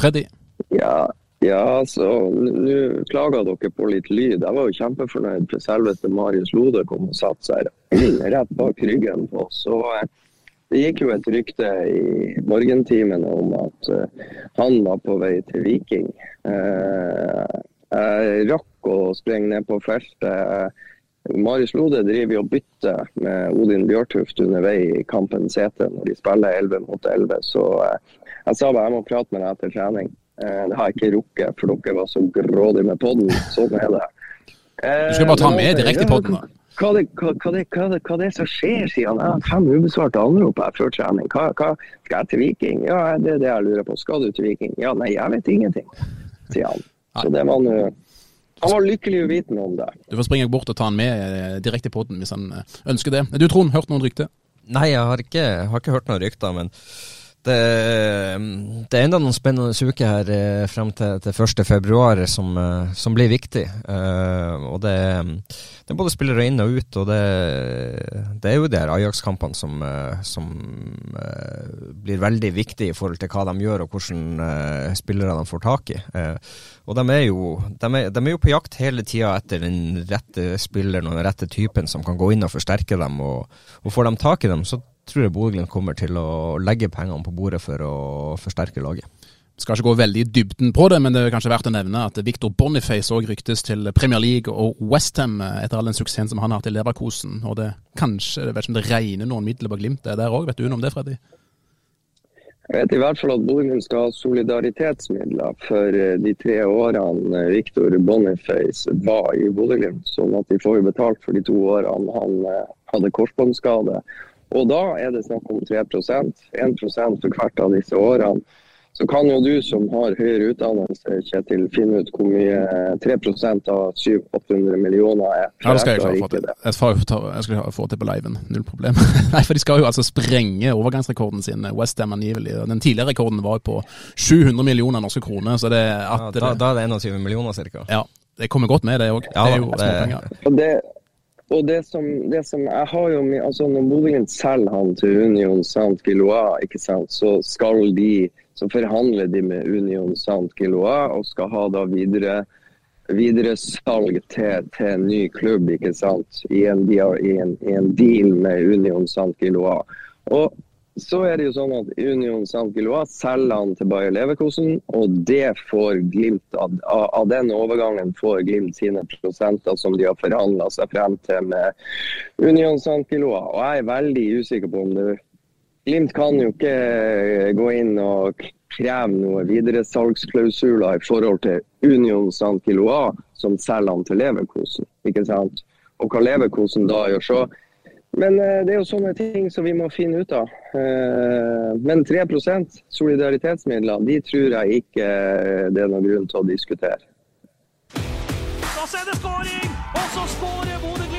Freddy? Ja, ja, altså, nå klaga dere på litt lyd. Jeg var jo kjempefornøyd for selveste Marius Lode kom og satte seg rett bak ryggen på oss. Så eh, det gikk jo et rykte i morgentimene om at uh, han var på vei til Viking. Uh, jeg rakk å sprenge ned på feltet. Marius Lode driver og bytter med Odin Bjørtuft undervei i kampen CT når de spiller 11 mot 11. Så jeg sa bare jeg må prate med deg etter trening. Eh, det har jeg ikke rukket, for dere var så grådige med podden. Sånn er det. Du skal bare ta med direkte i podden, da. Hva det, hva, hva, det, hva, det, hva det som skjer, sier han. Jeg har fem ubesvarte anrop her før trening. Hva, hva, skal jeg til Viking? Ja, det er det jeg lurer på. Skal du til Viking? Ja, nei, jeg vet ingenting, sier han. Så det var nå han var lykkelig uvitende om det. Du får springe bort og ta han med eh, direkte i poden hvis han eh, ønsker det. Du Trond, hørt noen rykter? Nei, jeg har ikke, har ikke hørt noen rykter. men det, det, er enda noen spennende uker her eh, frem til, til 1.2 som, eh, som blir viktig. Eh, og det, det, er både spillere inn og ut, og det, det er jo de her Ajax-kampene som, eh, som eh, blir veldig viktige i forhold til hva de gjør og eh, spillere de får tak i. og de er, jo, de, er, de er jo på jakt hele tida etter den rette spilleren og den rette typen som kan gå inn og forsterke dem. Og, og får de tak i dem, så tror jeg Bodø-Glimt kommer til å legge pengene på bordet for å forsterke laget. Skal ikke gå veldig i dybden på det, men det er kanskje verdt å nevne at Victor Boniface òg ryktes til Premier League og Westham etter all den suksessen som han har hatt i Leverkosen. Og det kanskje, jeg vet ikke om det regner noen midler på Glimt det der òg, vet du noe om det, Freddy? Jeg vet i hvert fall at Bodø-Glimt skal ha solidaritetsmidler for eh, de tre årene Victor Boniface var i Bodø-Glimt. Sånn at de får jo betalt for de to årene han eh, hadde korsbåndskade og da er det snakk om 3% 1 for hvert av disse årene. Så kan jo du som har høyere utdannelse, Kjetil, finne ut hvor mye 3% av 700-800 millioner er. Ja, det skal jeg klare å få til. Jeg skal, jeg skal få til på liven, null problem. Nei, for de skal jo altså sprenge overgangsrekorden sin, Westham angivelig. Den tidligere rekorden var jo på 700 millioner norske kroner. Så det, at, ja, da, da, er det 21 millioner ca. Ja, det kommer godt med det òg. Ja, det er jo småpenger. Og det som, det som, jeg har jo, altså Når Bodø-Glimt selger han til Union Saint Gilois, ikke sant, så skal de, så forhandler de med Union Saint Gilois og skal ha da videre salg til, til en ny klubb ikke sant, i en, i en, i en deal med Union Saint Gilois. Og så er det jo sånn at Union St. Gilois selger han til Bayer Leverkosen, og det får Glimt av, av den overgangen får Glimt sine prosenter som de har forhandla seg frem til med Union St. Gilois. Og jeg er veldig usikker på om det Glimt kan jo ikke gå inn og kreve noen videresalgsklausuler i forhold til Union St. Gilois, som selger han til Leverkosen. ikke sant? Og hva Leverkosen da gjør så men eh, det er jo sånne ting som vi må finne ut av. Eh, men 3% solidaritetsmidler, de tror jeg ikke eh, det er noen grunn til å diskutere. Da ser det skåring, og så skårer Bodø-Glimt!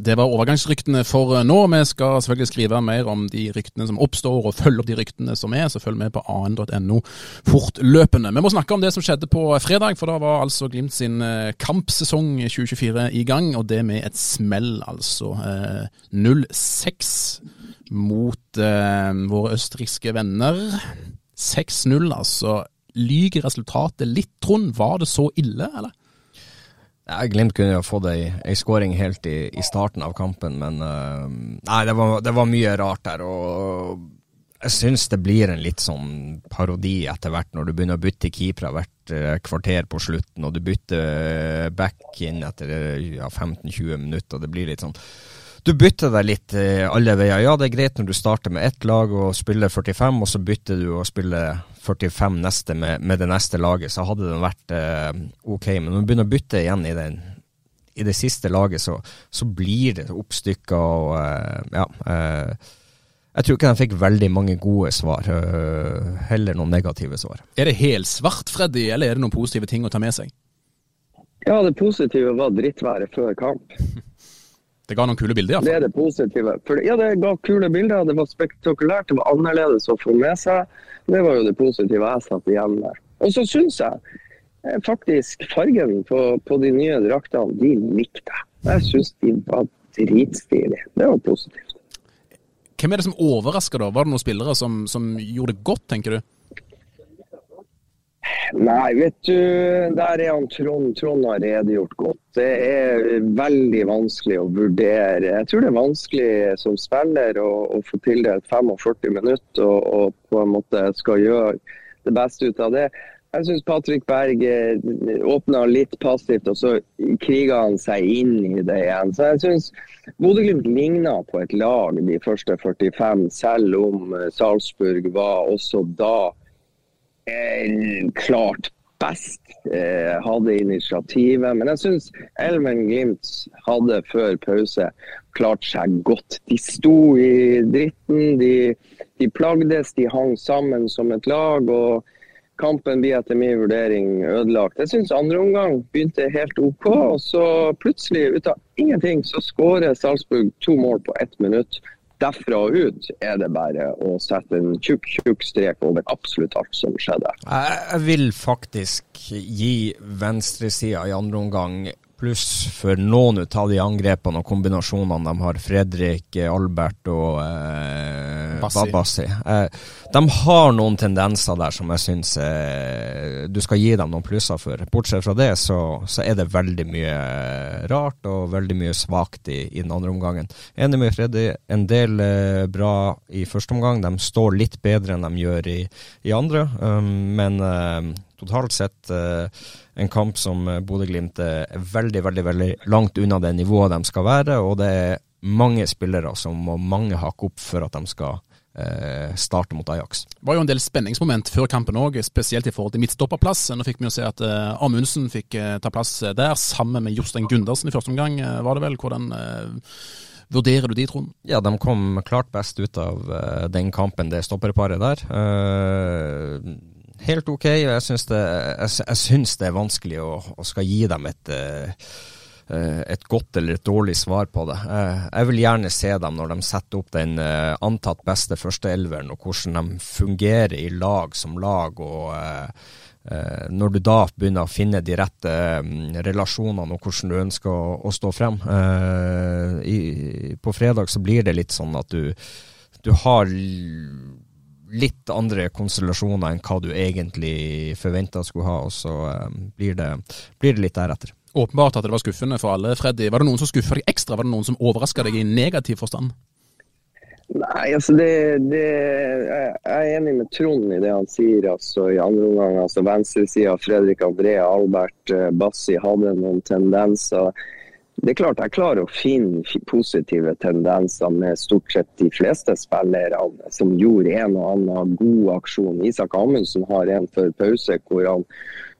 Det var overgangsryktene for nå. Vi skal selvfølgelig skrive mer om de ryktene som oppstår, og følge opp de ryktene som er. Så følg med på an.no fortløpende. Vi må snakke om det som skjedde på fredag, for da var altså Glimt sin eh, kampsesong 2024 i gang. Og det med et smell, altså. 0-6 mot eh, våre østerrikske venner. 6-0, altså. Lyger resultatet litt, Trond? Var det så ille, eller? Ja, Glimt kunne jo fått ei, ei skåring helt i, i, starten av kampen, men uh, Nei, det var, det var, mye rart der. og jeg syns det blir en litt sånn parodi etter hvert, når du begynner å bytte keepere hvert uh, kvarter på slutten, og du bytter back inn etter ja, 15-20 minutter. og Det blir litt sånn du bytter deg litt alle veier. Ja, det er greit når du starter med ett lag og spiller 45, og så bytter du og spiller 45 neste med, med, det neste laget, så hadde den vært eh, ok. Men når du begynner å bytte igjen i, den, i det siste laget, så, så blir det oppstykker og eh, ja. Eh, jeg tror ikke de fikk veldig mange gode svar, eh, heller noen negative svar. Er det helsvart, Freddy, eller er det noen positive ting å ta med seg? Ja, det positive var drittværet før kamp. Det ga noen kule bilder, iallfall. Det er det positive. For, ja, det ga kule bilder. Det var spektakulært. Det var annerledes å få med seg. Det var jo det positive jeg satt igjen med. Og så syns jeg eh, faktisk fargen på, på, de nye draktene, de likte jeg. Jeg syns de var dritstilige. Det var positivt. Hvem er det som overrasker, da? Var det noen spillere som, som gjorde det godt, tenker du? Nei, vet du, der er han Trond. Trond har redegjort godt. Det er veldig vanskelig å vurdere. Jeg tror det er vanskelig som spiller å, å få tildelt 45 minutter og, og, på en måte skal gjøre det beste ut av det. Jeg syns Patrick Berg eh, åpna litt passivt, og så kriga han seg inn i det igjen. Så jeg syns Bodø-Glimt ligna på et lag de første 45, selv om eh, Salzburg var også da klart best. Eh, hadde initiativet. Men jeg syns Elven Glimt hadde før pause klart seg godt. De sto i dritten, de, de plagdes, de hang sammen som et lag. og Kampen blir etter min vurdering ødelagt. Jeg syns andre omgang begynte helt OK. og Så plutselig, ut av ingenting, så skårer Salzburg to mål på ett minutt derfra og ut er det bare å sette en tjukk, tjukk strek over absolutt alt som skjedde. Jeg vil faktisk gi venstresida i andre omgang pluss for noen av de angrepene og kombinasjonene de har, Fredrik, Albert og eh, Bassi. Eh, de har noen tendenser der som jeg syns eh, du skal gi dem noen plusser for. Bortsett fra det, så, så er det veldig mye rart og veldig mye svakt i, i, den andre omgangen. Enig med Freddy, en del eh, bra i første omgang. De står litt bedre enn de gjør i, i andre, um, men eh, totalt sett eh, en kamp som eh, Bodø-Glimt er veldig, veldig, veldig langt unna det nivået de skal være. Og det er mange spillere som må mange hakke opp for at de skal eh, starte mot Ajax. Det var jo en del spenningsmoment før kampen òg, spesielt i forhold til midtstopperplass. Nå fikk vi jo se at eh, Amundsen fikk eh, ta plass der, sammen med Jostein Gundersen i første omgang, uh, var det vel. Hvordan vurderer du de, Trond? Ja, de kom klart best ut av den kampen, det stopperparet der. Helt ok. Jeg syns det, det, er vanskelig å, å, skal gi dem et, eh, et godt eller et dårlig svar på det. Eh, jeg vil gjerne se dem når de setter opp den eh, antatt beste førsteelveren, og hvordan de fungerer i lag som lag. og når du da begynner å finne de rette relasjonene og hvordan du ønsker å, å stå frem. På fredag så blir det litt sånn at du, du har litt andre konstellasjoner enn hva du egentlig forventa skulle ha, og så um, blir, det, blir, det, litt deretter. Åpenbart at det var skuffende for alle. Freddy, var det noen som skuffa deg ekstra? Var det noen som overraska deg i negativ forstand? Nei, altså det, det, Jeg er enig med Trond i det han sier. altså I andre omgang altså venstresida, Fredrik André, Albert eh, Bassi hadde noen tendenser det er klart jeg klarer å finne positive tendenser med stort sett de fleste spillerne som gjorde en og annen god aksjon. Isak Amundsen har en før pause hvor han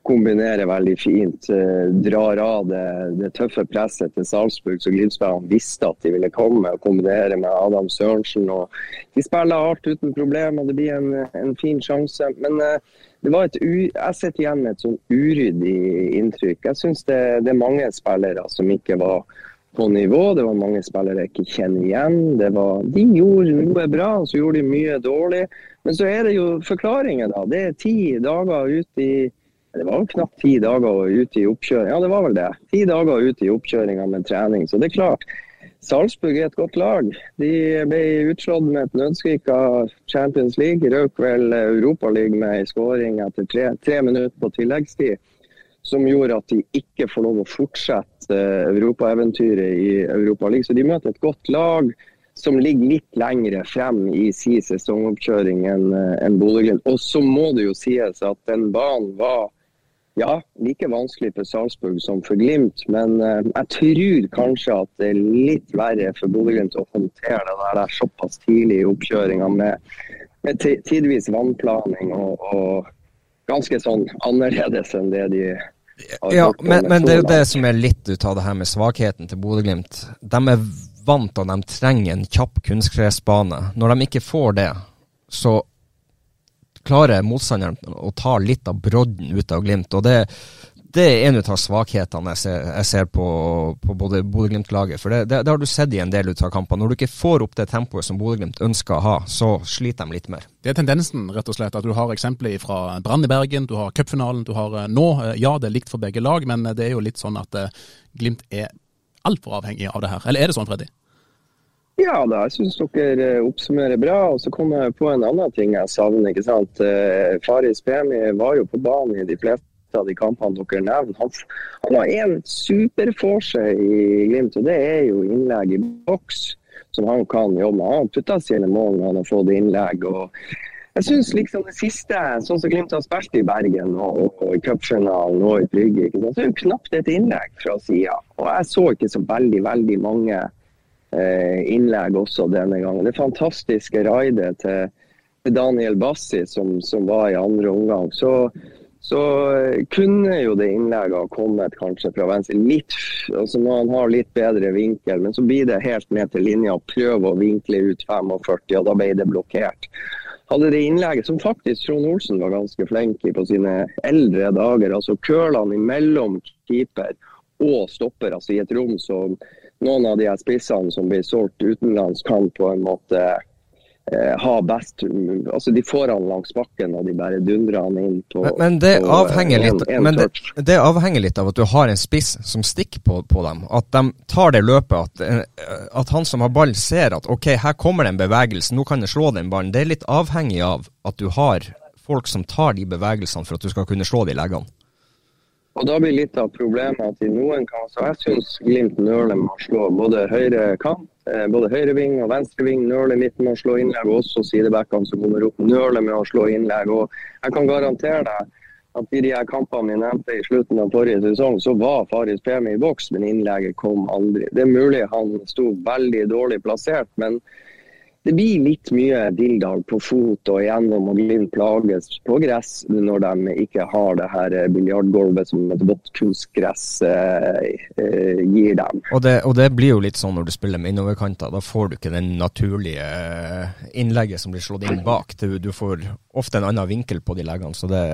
kombinerer veldig fint. Eh, drar av det, det tøffe presset til Salzburg, så Glimt-spillerne visste at de ville komme. og Kombinere med Adam Sørensen. og De spiller hardt uten problemer. Det blir en, en fin sjanse. men uh, det var et jeg sitter igjen med et sånn uryddig inntrykk. Jeg syns det, det, er mange spillere som ikke var på nivå. Det var mange spillere jeg ikke kjenner igjen. Var, de gjorde noe bra, så gjorde de mye dårlig. Men så er det jo forklaringer, da. Det er ti dager ut i det var knapt ti dager ute i oppkjøringa. Ja, det var vel det. Ti dager ute i oppkjøringa med trening. Så det er klart, Salzburg er et godt lag. De ble utslått med et nødskrik av Champions League. Røk vel Europaligaen med en skåring etter tre, tre, minutter på tilleggstid. Som gjorde at de ikke får lov å fortsette eh, europaeventyret i Europaligaen. Så de møter et godt lag som ligger litt lengre frem i sin sesongoppkjøring enn eh, en Bodø-Glimt. Og så må det jo sies at den banen var ja, like vanskelig for Salzburg som for Glimt. Men uh, jeg tror kanskje at det er litt verre for Bodø-Glimt å håndtere det der såpass tidlig i oppkjøringa med, med tidvis vannplaning og, og, ganske sånn annerledes enn det de har ja, men, men det er jo det som er litt ut av det her med svakheten til Bodø-Glimt. De er vant og de trenger en kjapp kunstgressbane. Når de ikke får det, så klarer motstanderen å ta litt av brodden ut av Glimt. og det, det er en av svakhetene jeg ser, jeg ser på, på både Bodø-Glimt-laget. For det, det, det, har du sett i en del av kampene. Når du ikke får opp det tempoet som Bodø-Glimt ønsker å ha, så sliter de litt mer. Det er tendensen, rett og slett. At du har eksempler fra Brann i Bergen, du har cupfinalen, du har eh, nå. Eh, ja, det er likt for begge lag, men det er jo litt sånn at eh, Glimt er altfor avhengig av det her. Eller er det sånn, Freddy? Ja da, jeg syns dere eh, oppsummerer bra. Og så kom jeg på en annen ting jeg savner. ikke sant? Eh, Faris Pemi var jo på banen i de fleste av de kampene dere nevner. Han, han har én superforse i Glimt, og det er jo innlegg i boks som han kan jobbe med. Han har putta sine mål når han har fått innlegg. og jeg synes liksom det siste, sånn som Glimt har spilt i Bergen og, og i cupfinalen og i Brygge, så er det knapt et innlegg fra sida. Og jeg så ikke så veldig, veldig mange innlegg også denne gangen. Det fantastiske raidet til Daniel Bassi som, som var i andre omgang. Så, så, eh, kunne jo det innlegget ha kommet kanskje fra venstre. Litt, altså når han har litt bedre vinkel, men så blir det helt ned til linja prøve å vinkle ut 45, og da ble det blokkert. Hadde det innlegget, som faktisk Trond Olsen var ganske flink i på sine eldre dager, altså curlene imellom keeper og stopper, altså i et rom som noen av de her spissene som blir solgt utenlands, kan på en måte eh, ha best Altså de får han langs bakken og de bare dundrer han inn på Men, men, det, på, avhenger litt, en, en men det, det, avhenger litt av at du har en spiss som stikker på, på dem. At de tar det løpet. At, eh, at, han som har ball, ser at ok, her kommer det en bevegelse, nå kan jeg slå den ballen. Det er litt avhengig av at du har folk som tar de bevegelsene for at du skal kunne slå de leggene. Og Da blir litt av problemet i noen kamper Jeg syns Glimt nøler med å slå både høyre kant, eh, både høyre ving og venstre ving nøler litt med å slå innlegg. Og også sidebackene som kommer opp, nøler med å slå innlegg. Og Jeg kan garantere deg at i de her kampene vi nevnte i slutten av forrige sesong, så var Faris Pemi i boks, men innlegget kom aldri. Det er mulig han sto veldig dårlig plassert, men det blir litt mye dilldall på fot og gjennom og Glimt plages på gress når de ikke har det her biljardgulvet som et vått kunstgress eh, eh, gir dem. Og det, og det, blir jo litt sånn når du spiller med innoverkanter. Da får du ikke den naturlige innlegget som blir slått inn bak. Du, du får ofte en annen vinkel på de leggene. så det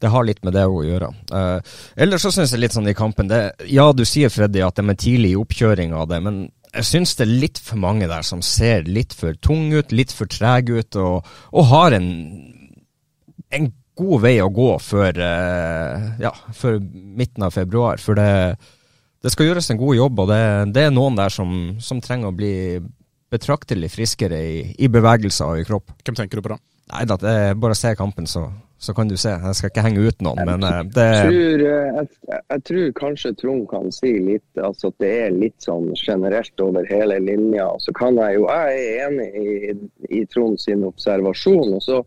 det har litt med det å gjøre. Uh, ellers så syns jeg litt sånn i kampen det, Ja, du sier Freddy at de er tidlig i oppkjøringa av det, men jeg syns det er litt for mange der som ser litt for tung ut, litt for treg ut, og, og har en, en, god vei å gå før, uh, ja, før midten av februar. For det, det, skal gjøres en god jobb, og det, det er noen der som, som, trenger å bli betraktelig friskere i, i bevegelser og i kropp. Hvem tenker du på da? Nei da, det er bare å se kampen, så så kan du se. Jeg skal ikke henge ut noen, men uh, det jeg tror, eh, jeg, jeg tror kanskje Trond kan si litt altså at det er litt sånn generelt over hele linja. Så kan jeg jo Jeg er enig i, i Trond sin observasjon. Og så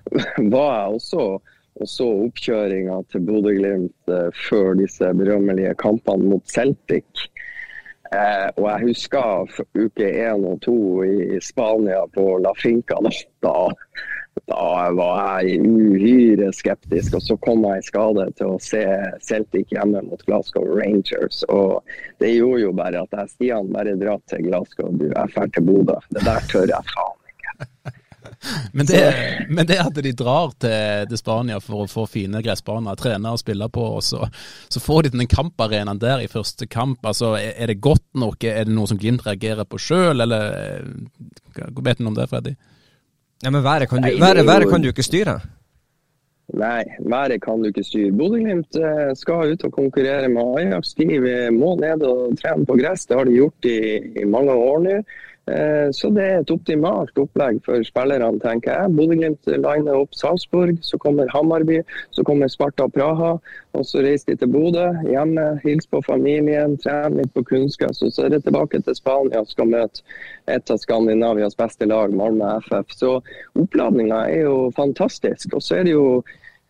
var jeg også og så oppkjøringa til Bodø-Glimt uh, før disse berømmelige kampene mot Celtic. Eh, og jeg husker uke én og to i Spania på La Finca. Da, da var jeg uhyre skeptisk, og så kom jeg i skade til å se Celtic hjemme mot Glasgow Rangers. Og det gjorde jo bare at jeg Stian bare dra til Glasgow, du, jeg drar til Bodø. Det der tør jeg faen ikke. Men det, men det at de drar til, til, Spania for å få fine gressbaner, trene og spille på, og så, så får de den kamparenaen der i første kamp. altså Er, er det godt nok? Er det noe som Glimt reagerer på sjøl, eller hva vet du om det, Freddy? Ja, men været kan, du, været, været kan du ikke styre? Nei, været kan du ikke styre. Bodø-Glimt eh, skal ut og konkurrere med Ajax. De må ned og trene på gress. Det har de gjort i, i mange år nå. Eh, så det er et optimalt opplegg for spillerne, tenker jeg. Bodø-Glimt liner opp Salzburg, så kommer Hammarby, så kommer Sparta Praha. Og så reiser de til Bodø, hjemme, hilser på familien, trener litt på kunnskap. Og så er det tilbake til Spania og skal møte et av Skandinavias beste lag, Malmö FF. Så oppladninga er jo fantastisk. Og så er det jo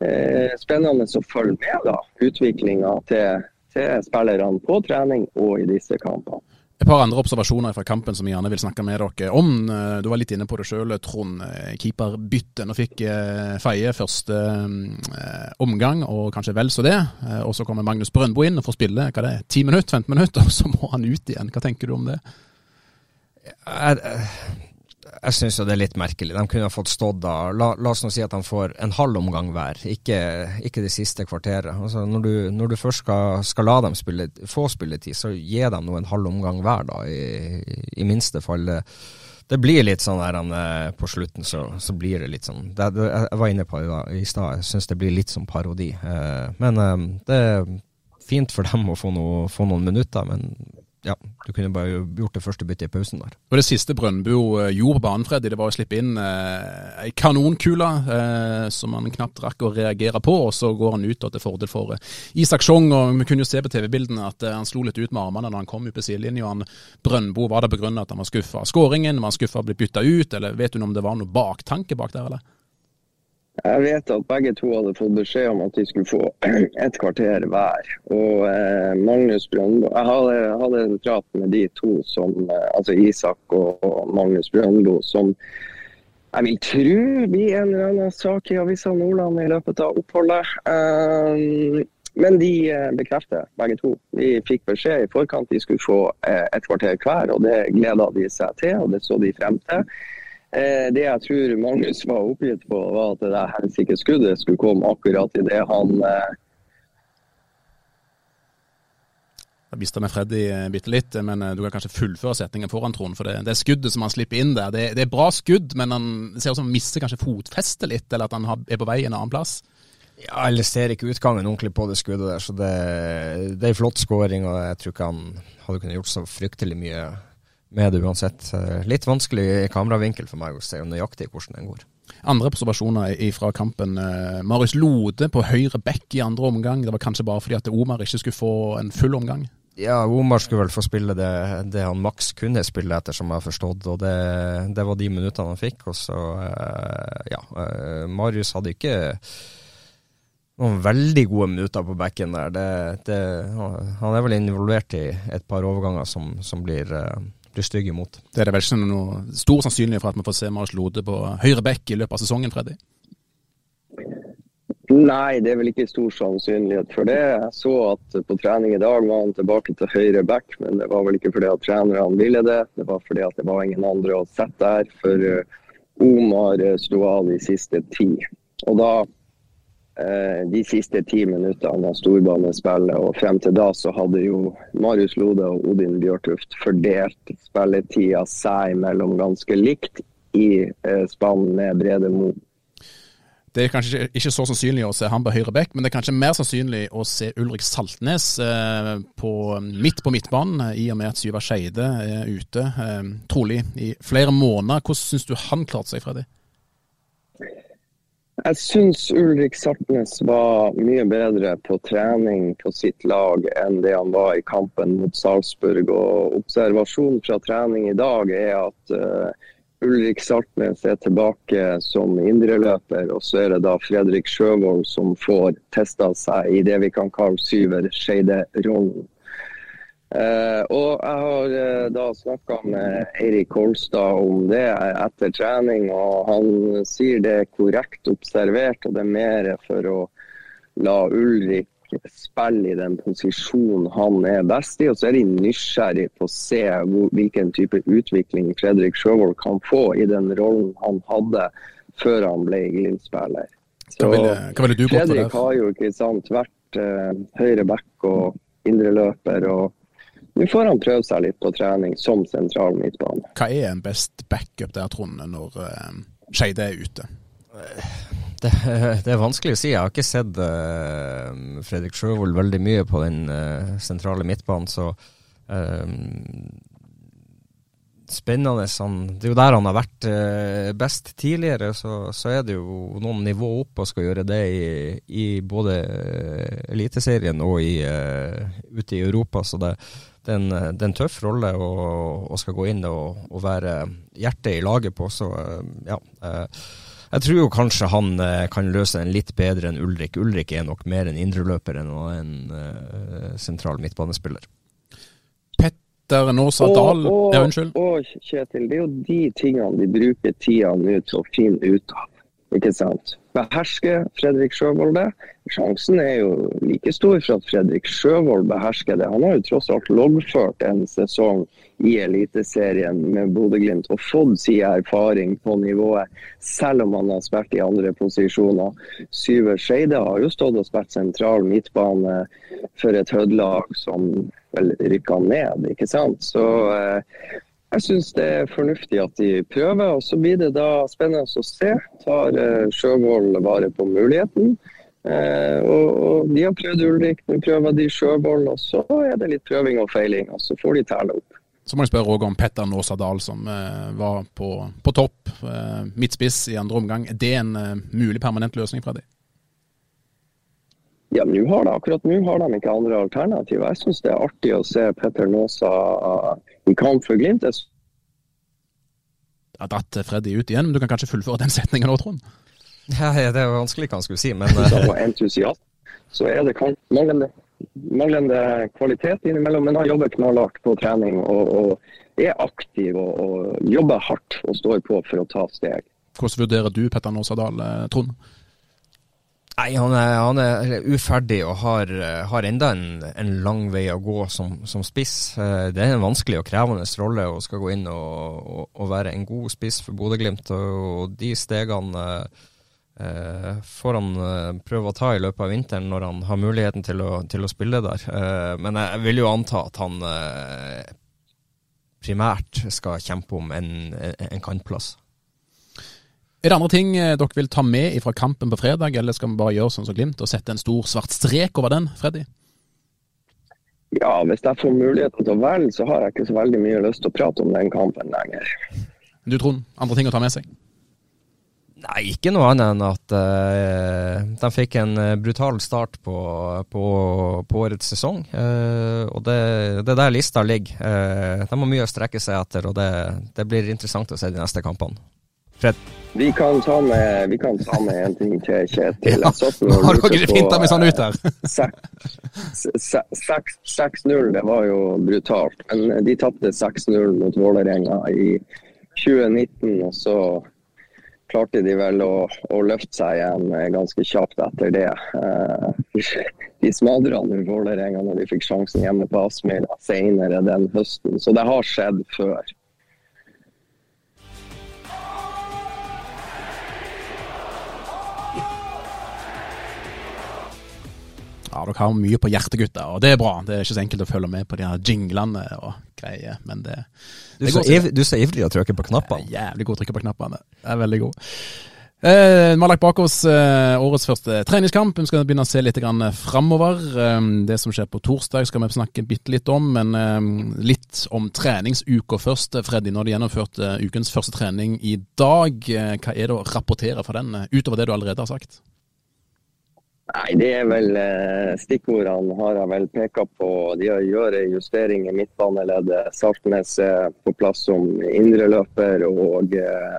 eh, spennende å følge med da, utviklinga til, til spillerne på trening og i disse kampene. Et par andre observasjoner fra kampen som vi gjerne vil snakke med dere om. Eh, du var litt inne på det sjøl, Trond. Eh, keeperbytte. Nå fikk eh, Feie første omgang, og kanskje vel så det. Og så kommer Magnus Brøndbo inn og får spille hva det er, 10 minutter, 15 minutter, og så må han ut igjen. Hva tenker du om det? Jeg, syns det er litt merkelig. De kunne ha fått stått da. La, la, oss nå si at de får en halv omgang hver, ikke, ikke det siste kvarteret. Altså, når, du, når, du, først skal, skal la dem spille, få spilletid, så gi dem nå en halv omgang hver, da, i, i minste fall. Det, blir litt sånn der eh, på slutten, så, så blir det litt sånn det, det, Jeg var inne på det i stad, jeg syns det blir litt som parodi. Eh, men eh, det er fint for dem å få, noe, få noen minutter, men ja, du kunne bare gjort det første byttet i pausen der. Og Det siste Brøndbo eh, gjorde banen, Freddy, det var å slippe inn eh, ei kanonkule eh, som han knapt rakk å reagere på, og så går han ut til fordel for eh, Isak Sjong. og Vi kunne jo se på TV-bildene at eh, han slo litt ut med armene når han kom ut på sidelinja. Brøndbo var det pga. at han var skuffa av skåringen, var han skuffa av å bli bytta ut, eller vet du om det var noe baktanke bak der, eller? Jeg vet at begge to hadde fått beskjed om at de skulle få et kvarter hver. Og eh, Magnus Brøndbo Jeg hadde, hadde, en prat med de to, som, eh, altså Isak og, og Magnus Brøndbo, som jeg vil tro blir en eller annen sak i Avisa Nordland i løpet av oppholdet. Eh, men de eh, bekrefter, begge to. De fikk beskjed i forkant de skulle få eh, et kvarter hver, og det gleda de seg til, og det så de frem til. Eh, det jeg tror Magnus var oppgitt på, var at det der helsike skuddet skulle komme akkurat idet han eh... Jeg mista vi Freddy bitte litt, men eh, du kan kanskje fullføre setningen foran Trond. For det, det skuddet som han slipper inn der, det, det er bra skudd, men han ser ut som han mister kanskje fotfestet litt, eller at han er på vei en annen plass. Ja, eller ser ikke utgangen ordentlig på det skuddet der, så det, det er en flott skåring. Og jeg tror ikke han hadde kunnet gjort så fryktelig mye med det uansett. Eh, litt vanskelig kameravinkel for meg å se nøyaktig hvordan den går. Andre observasjoner fra kampen. Eh, Marius Lode på høyre bekk i andre omgang. Det var kanskje bare fordi at Omar ikke skulle få en full omgang? Ja, Omar skulle vel få spille det, det han maks kunne spille etter, som jeg har forstått. Og det, det var de minuttene han fikk. Og så, eh, ja. Marius hadde ikke noen veldig gode minutter på bekken der. Det, det, han er vel involvert i et par overganger som, som blir blir stygg imot. Det er det vel ikke noe stor sannsynlighet for at vi får se Marius Lode på høyre bekk i løpet av sesongen, Freddy? Nei, det er vel ikke stor sannsynlighet for det. Jeg så at på trening i dag var han tilbake til høyre back, men det var vel ikke fordi at trenerne ville det. Det var fordi at det var ingen andre å sette der. For eh, Omar sto av de siste ti. Og da Eh, de siste ti minuttene av storbanespillet. Og frem til da så hadde jo Marius Lode og Odin Bjørtuft fordelt spilletida seg imellom ganske likt i eh, spann med Brede Mo. Det er kanskje ikke så sannsynlig å se han på høyre bekk, men det er kanskje mer sannsynlig å se Ulrik Saltnes eh, på, midt på midtbanen, i og med at Syva Skeide er ute, trolig i flere måneder. Hvordan syns du han klarte seg, Freddy? Jeg syns Ulrik Sartnes var mye bedre på trening på sitt lag enn det han var i kampen mot Salzburg. Og observasjonen fra trening i dag er at uh, Ulrik Sartnes er tilbake som indreløper, og så er det da Fredrik Sjøvold som får testa seg i det vi kan kalle syver-skeide-rollen. Uh, og jeg har uh, da snakka med Eirik Kolstad om det etter trening, og han sier det er korrekt observert, og det er mer for å la Ulrik spille i den posisjonen han er best i. Og så er de nysgjerrig på å se hvor, hvilken type utvikling Fredrik Sjøvold kan få i den rollen han hadde før han ble Glimt-spiller. Fredrik har jo ikke sant, vært uh, høyre back og indreløper. og Nå får han prøve seg litt på trening som sentral midtbane. Hva er en best backup der, Trond, når uh, Skeide er ute? Det, det, er vanskelig å si. Jeg har ikke sett uh, Fredrik Sjøvold veldig mye på den uh, sentrale midtbanen, så uh, Spennende. Han, det er jo der han har vært best tidligere. Så, så, er det jo noen nivå opp og skal gjøre det i, i både Eliteserien og i, ute i Europa. Så det, det, er en, det er en tøff rolle å, å skal gå inn og, og, være hjertet i laget på. Så ja. Jeg tror jo kanskje han eh, kan løse den litt bedre enn Ulrik. Ulrik er nok mer en indreløper enn en uh, sentral midtbanespiller. Petter Nåsa Dahl Ja, unnskyld. Og Kjetil, det er jo de tingene de bruker tida nå til å finne ut av. Ikke sant? Behersker Fredrik Sjøvold det? Sjansen er jo like stor for at Fredrik Sjøvold behersker det. Han har jo tross alt loggført en sesong i Eliteserien med Bodø-Glimt og fått sin erfaring på nivået, selv om han har spilt i andre posisjoner. Syver Skeide har jo stått og spilt sentral midtbane for et Hødd-lag som vel rykka ned, ikke sant. Så eh, jeg syns det er fornuftig at de prøver, og så blir det da spennende å se. Tar uh, Sjøvold vare på muligheten? Eh, og, og, De har prøvd Ulrik, nå prøver de Sjøvold, og så er det litt prøving og feiling. og Så får de telle opp. Så må jeg spørre Roger om Petter Nåsa Dahl, som eh, var på, på topp, midtspiss i andre omgang. Er det en mulig permanent løsning, Freddy? Ja, nå har de, akkurat nå har de ikke andre alternativer. Jeg syns det er artig å se Petter Nåsa i kamp for Glimt. er har dratt Freddy ut igjen, men du kan kanskje fullføre den setningen nå, Trond? Ja, det er jo vanskelig hva han skulle si, men Som entusiast, så er det manglende, manglende kvalitet innimellom. Men han jobber knallhardt på trening og, og er aktiv og, og, jobber hardt og står på for å ta steg. Hvordan vurderer du Petter Nåsadal, Trond? Nei, han er, han er, uferdig og har, har enda en, en, lang vei å gå som, som, spiss. Det er en vanskelig og krevende rolle å skal gå inn og, og, og være en god spiss for Bodø-Glimt. Og, de stegene eh, får han eh, prøve å ta i løpet av vinteren når han har muligheten til å, til å spille der. Eh, men jeg vil jo anta at han eh, primært skal kjempe om en, en kantplass. Er det andre ting eh, dere vil ta med fra kampen på fredag, eller skal vi bare gjøre sånn som Glimt og sette en stor svart strek over den, Freddy? Ja, hvis jeg får muligheten til å velge, så har jeg ikke så veldig mye lyst til å prate om den kampen lenger. Du Trond, andre ting å ta med seg? Nei, ikke noe annet enn at uh, de fikk en brutal start på, på, på årets sesong. Uh, og det, det er der lista ligger. Uh, de har mye å strekke seg etter, og det, det blir interessant å se de neste kampene. Fred? Vi kan ta med, vi kan ta med en ting til, Kjetil. Ja, nå har dere finta meg sånn ut her. 6-0, det var jo brutalt. Men de tapte 6-0 mot Vålerenga i 2019. Og så klarte de vel å, å løfte seg igjen ganske kjapt etter det. De smadra nå Vålerenga når de fikk sjansen hjemme på Aspmyra senere den høsten. Så det har skjedd før. Ja, dere har mye på hjertet, gutter, og det er bra. Det er ikke så enkelt å følge med på de her jinglene og greier, men det, det Du er så ivrig å trykke på knappene. Jævlig god å trykke på knappene. Det er veldig god. Eh, vi har lagt bak oss eh, årets første treningskamp. Vi skal begynne å se litt grann framover. Eh, det som skjer på torsdag skal vi snakke bitte litt om, men litt om treningsuka først. Freddy, når du gjennomførte ukens første trening i dag, hva er det å rapportere fra den, utover det du allerede har sagt? Nei, det er vel eh, Stikkordene har jeg vel peka på. De gjort justering i midtbaneleddet. Saltnes er på plass som indreløper. Og eh,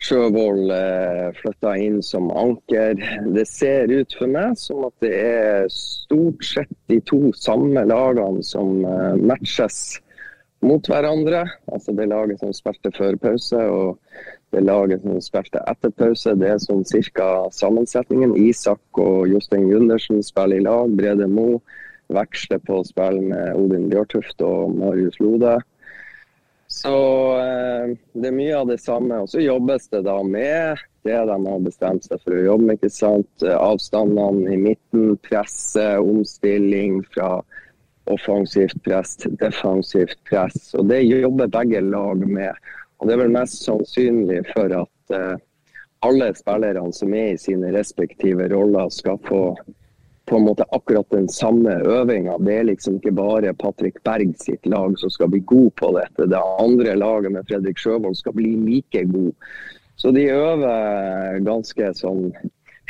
Sjøvold eh, flytta inn som anker. Det ser ut for meg som at det er stort sett de to samme lagene som matches mot hverandre. Altså det laget som spilte før pause. og det laget som spilte etter pause. Det er sånn cirka sammensetningen. Isak og Jostein Gundersen spiller i lag. Brede Mo veksler på å spille med Odin Bjørtuft og Marius Lode. Så eh, det er mye av det samme. Og så jobbes det da med det de har bestemt seg for å jobbe med. ikke sant? Avstandene i midten, presse, omstilling fra offensivt press til defensivt press. Og det jobber begge lag med. Og det er vel mest sannsynlig for at eh, alle spillerne som er i sine respektive roller, skal få på en måte akkurat den samme øvinga. Det er liksom ikke bare Patrick Berg sitt lag som skal bli god på dette. Det andre laget med Fredrik Sjøvold skal bli like god. Så de øver ganske sånn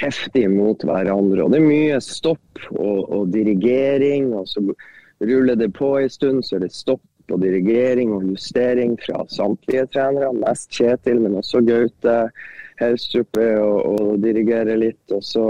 heftig mot hverandre. Og det er mye stopp og, og dirigering. og så ruller det på en stund, så er det stopp og dirigering og justering fra samtlige trenere. Mest Kjetil, men også Gaute. Helstrup er å dirigere litt. og så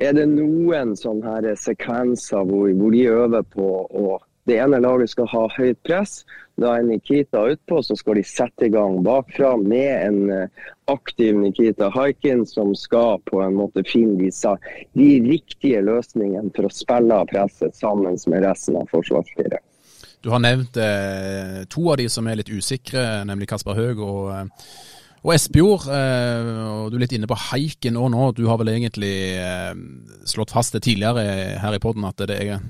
er det noen sånne her sekvenser hvor, hvor de øver på å det ene laget skal ha høyt press. Da er Nikita utpå, så skal de sette i gang bakfra med en eh, aktiv Nikita Haikin som skal på en måte finne disse, de riktige løsningene for å spille av presset sammen med resten av forsvarsfiret. Du har nevnt eh, to av de som er litt usikre, nemlig Kasper Høeg og eh og Espejord, eh, du er litt inne på haiken òg nå. Du har vel egentlig eh, slått fast det tidligere her i poden at det er,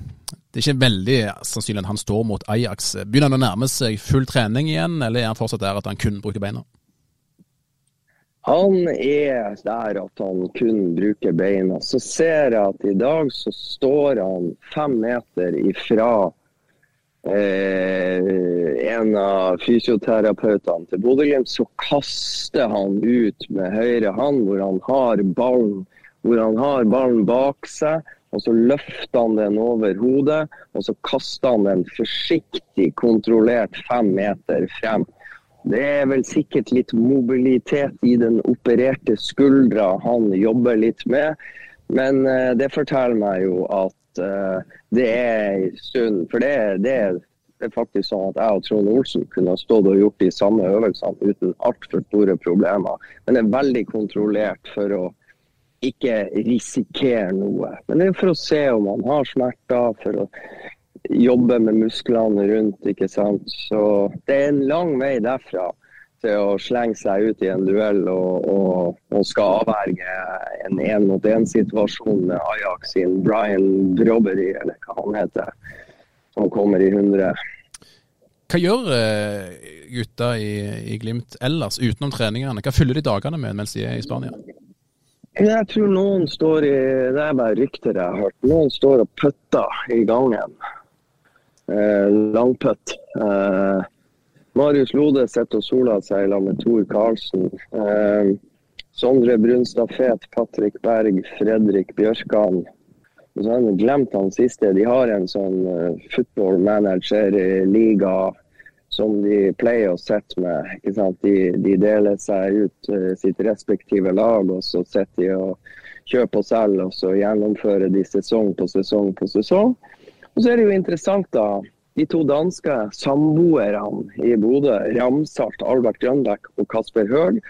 det er ikke veldig sannsynlig at han står mot Ajax. Begynner han å nærme seg full trening igjen, eller er han fortsatt der at han kun bruker beina? Han er der at han kun bruker beina. Så ser jeg at i dag så står han fem meter ifra eh, en av fysioterapeutene til Bodø-Glimt, så kaster han ut med høyre hånd, hvor han har ballen hvor han har ballen bak seg. og Så løfter han den over hodet, og så kaster han den forsiktig, kontrollert fem meter frem. Det er vel sikkert litt mobilitet i den opererte skuldra han jobber litt med. Men eh, det forteller meg jo at uh, det er stund For det, det, er faktisk sånn at jeg og Trond Olsen kunne ha stått og gjort de samme øvelsene uten altfor store problemer. Men det er veldig kontrollert for å ikke risikere noe. Men det er for å se om man har smerter, for å jobbe med musklene rundt. ikke sant? Så det er en lang vei derfra til å slenge seg ut i en duell og, og, og skal avverge en én-mot-én-situasjon med Ajax sin Brian Brobbery, eller hva han heter, som kommer i 100. Hva gjør eh, gutta i, i, Glimt ellers, utenom treningene? Hva fyller de dagene med mens de er i Spania? Jeg tror noen står i Det er bare rykter jeg har hørt. Noen står og putter i gangen. Eh, langputt. Eh, Marius Lode sitter og soler seg sammen med Tor Karlsen. Eh, Sondre Brunstad Fet, Patrick Berg, Fredrik Bjørkan. Og så har jeg glemt han siste. De har en sånn uh, football manager-liga som de pleier å sitte med. ikke sant? De, de deler seg ut uh, sitt respektive lag, og så sitter de og kjøper og selger, og så gjennomfører de sesong på sesong på sesong. Og så er det jo interessant, da de to danske samboerne i Bodø, Ramsalt, Albert Grønbæk og Kasper Høeg.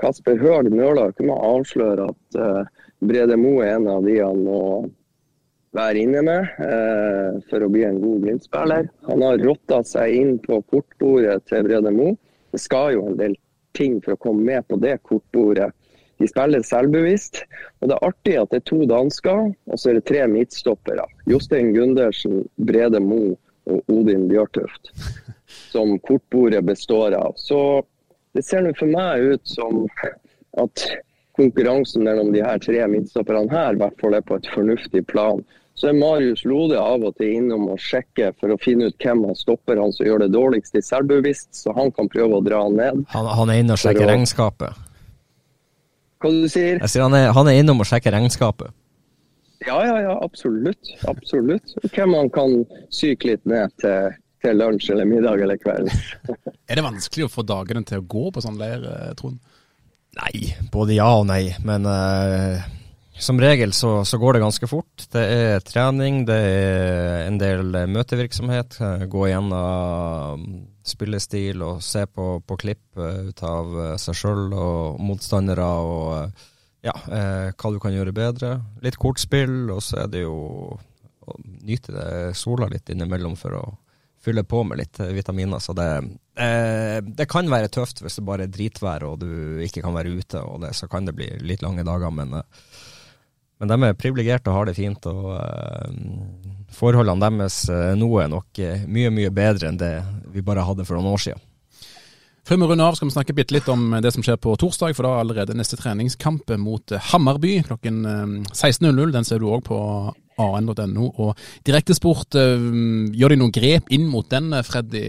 Kasper Høeg nøler ikke med å avsløre at uh, Brede Moe er en av de han må være inne med uh, for å bli en god Glimt-spiller. Han har rotta seg inn på kortbordet til Brede Moe. Det skal jo en del ting for å komme med på det kortbordet. De spiller selvbevisst. Og det er artig at det er to dansker, og så er det tre midtstoppere. Jostein Gundersen, Brede Moe og Odin Bjørtuft, som kortbordet består av. Så det ser nå for meg ut som at konkurransen mellom de her tre midtstopperne her i hvert fall er på et fornuftig plan. Så er Marius Lode av og til innom og sjekker for å finne ut hvem han stopper han som gjør det dårligst i selvbevisst, så han kan prøve å dra han ned. Han, han er inne og sjekker regnskapet? Hva du sier? Jeg sier han er, han er innom og sjekker regnskapet. Ja, ja, ja, absolutt. Absolutt. Hvem man kan syke litt ned til, til lunsj eller middag eller kveld. er det vanskelig å få dagene til å gå på sånn leir, eh, Trond? Nei, både ja og nei. Men uh, som regel så, så, går det ganske fort. Det er trening, det er en del møtevirksomhet. Gå gjennom spillestil og se på, på klipp ut av seg sjøl og motstandere. og ja, eh, hva du kan gjøre bedre. Litt kortspill, og så er det jo å nyte det sola litt innimellom for å fylle på med litt vitaminer. Så det, eh, det kan være tøft hvis det bare er dritvær og du ikke kan være ute, og det, så kan det bli litt lange dager. Men, eh, men de er privilegerte og har det fint. og eh, Forholdene deres eh, nå er nok eh, mye, mye bedre enn det vi bare hadde for noen år siden. Før vi runder av skal vi snakke bitte litt om det som skjer på torsdag, for da er allerede neste treningskamp mot Hammarby klokken 16.00. Den ser du òg på an.no. Og Direktesport, gjør de noen grep inn mot den, Freddy?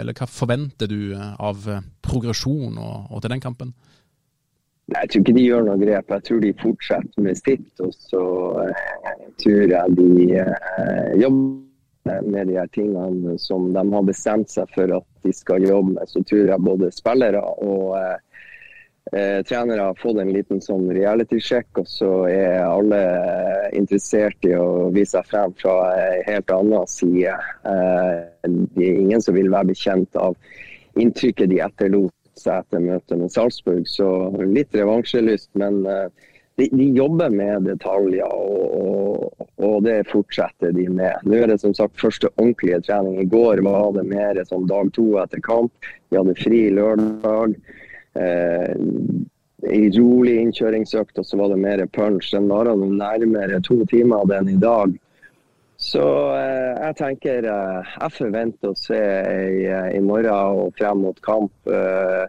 Eller hva forventer du av progresjon og, og til den kampen? Nei, Jeg tror ikke de gjør noe grep. Jeg tror de fortsetter med sitt. Og så uh, tror jeg de uh, jobber med de her tingene som de har bestemt seg for at de skal jobbe med. Så tror jeg både spillere og eh, trenere har fått en liten sånn reality-sjekk, og så er alle interessert i å vise seg frem fra en helt annen side. Det er ingen som vil være bekjent av inntrykket de etterlot seg etter møtet med Salzburg. Så litt revansjelyst, men uh, de, jobber med detaljer, og, og, og, det fortsetter de med. Nå er det som sagt første ordentlige trening. I går var det mer som dag to etter kamp. Vi hadde fri lørdag. Eh, i rolig innkjøringsøkt, og så var det mer punch. Den varer nærmere to timer enn i dag. Så eh, jeg tenker eh, jeg forventer å se i, eh, i, morgen og frem mot kamp eh,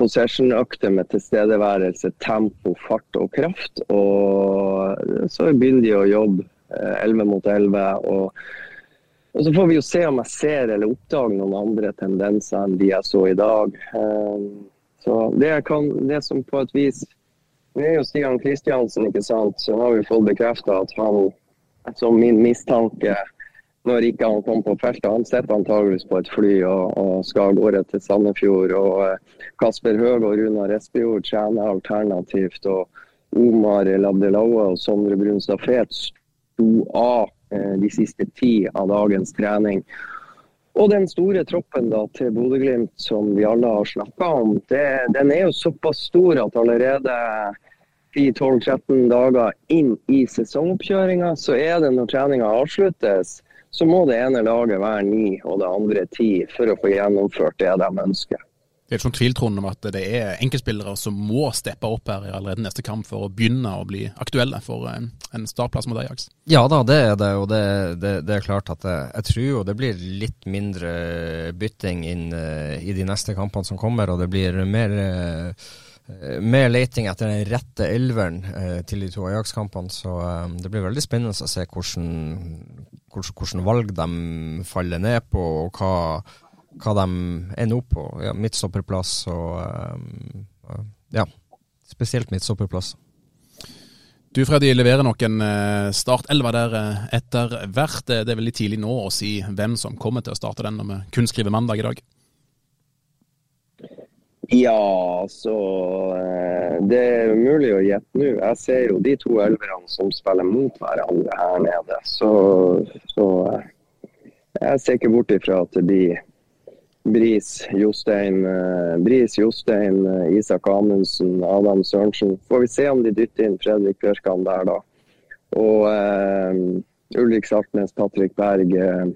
possession-økter med tilstedeværelse, tempo, fart og kraft. Og så begynner de å jobbe elleve 11 mot 11. Og, og, så får vi jo se om jeg ser eller oppdager noen andre tendenser enn de jeg så i dag. Eh, så det, kan, det som på et vis Nå er jo Stian Kristiansen, ikke sant. Så har vi fått bekrefta at han som min mistanke når ikke han kom på feltet, han sitter antageligvis på et fly og, og skal av gårde til Sandefjord. og uh, Kasper Høeg og Runar Espejord trener alternativt. og Omar Labdelaue og Sondre Brunstad Fet sto av uh, de siste ti av dagens trening. Og den store troppen da, til Bodø-Glimt som vi alle har snakka om, det, den er jo såpass stor at allerede 10-12-13 dager inn i sesongoppkjøringa, så er det når treninga avsluttes, så må det ene laget være ni og det andre ti for å få gjennomført det de ønsker. Det er ikke noen tvil Trond, om at det er enkeltspillere som må steppe opp her i allerede neste kamp for å begynne å bli aktuelle for en startplass mot Ajax? Ja da, det er det. Og det, det, det er klart at jeg, jeg tror jo det blir litt mindre bytting inn uh, i de neste kampene som kommer, og det blir mer uh, mer med leiting etter den rette elveren eh, til de to Ajax-kampene. Så eh, det blir veldig spennende å se hvordan, hvordan, valg de faller ned på, og hva, hva de ender opp på. Ja, midtstopperplass og eh, ja, spesielt midtstopperplass. Du Freddy leverer nok en eh, startelver der eh, etter hvert. Det er veldig tidlig nå å si hvem som kommer til å starte den når vi kun skriver mandag i dag. Ja, så eh, Det er umulig å gjette nå. Jeg ser jo de to elverne som spiller mot hverandre her nede. Så, så eh, jeg ser ikke bort ifra at det blir Bris, Jostein, eh, Bris, Jostein Isak Amundsen, Adam Sørensen. Får vi se om de dytter inn Fredrik Bjørkan der, da. Og uh, Ulrik Saltnes, Patrick Berg. Uh,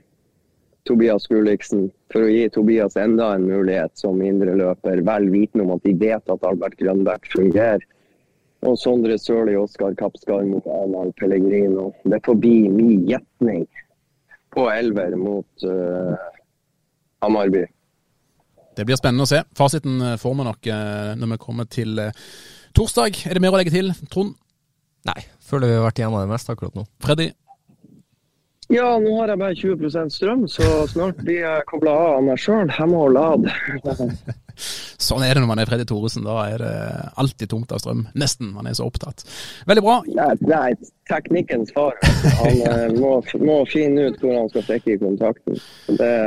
Tobias Gulliksen for å gi Tobias enda en mulighet som indreløper, vel vitende om at de vet at Albert Grønbæk fungerer. Og Sondre Sørli og Oskar Kappskar mot Arnald Pellegrino. Det får bli min gjetning på elver mot uh, Hamarby. Det blir spennende å se. Fasiten eh, får vi nok uh, når vi kommer til torsdag. Er det mer å legge til, Trond? Nei, føler vi har vært igjennom det meste akkurat nå. Freddy? Ja, nå har jeg bare 20 strøm, så snart blir jeg kobla av av meg sjøl. Hemma og lad. sånn er det når man er Freddy Thoresen. Da er det alltid tomt av strøm. Nesten. Man er så opptatt. Veldig bra. Nei, nei teknikkens far. Han eh, ja. må, må, finne ut hvor han skal stikke i kontakten. Det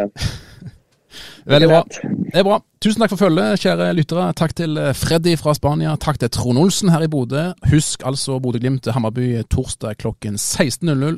Veldig bra. Det er bra. Tusen takk for følget, kjære lyttere. Takk til eh, Freddy fra Spania. Takk til Trond Olsen her i Bodø. Husk altså Bodø-Glimt-Hammarby torsdag klokken 16.00.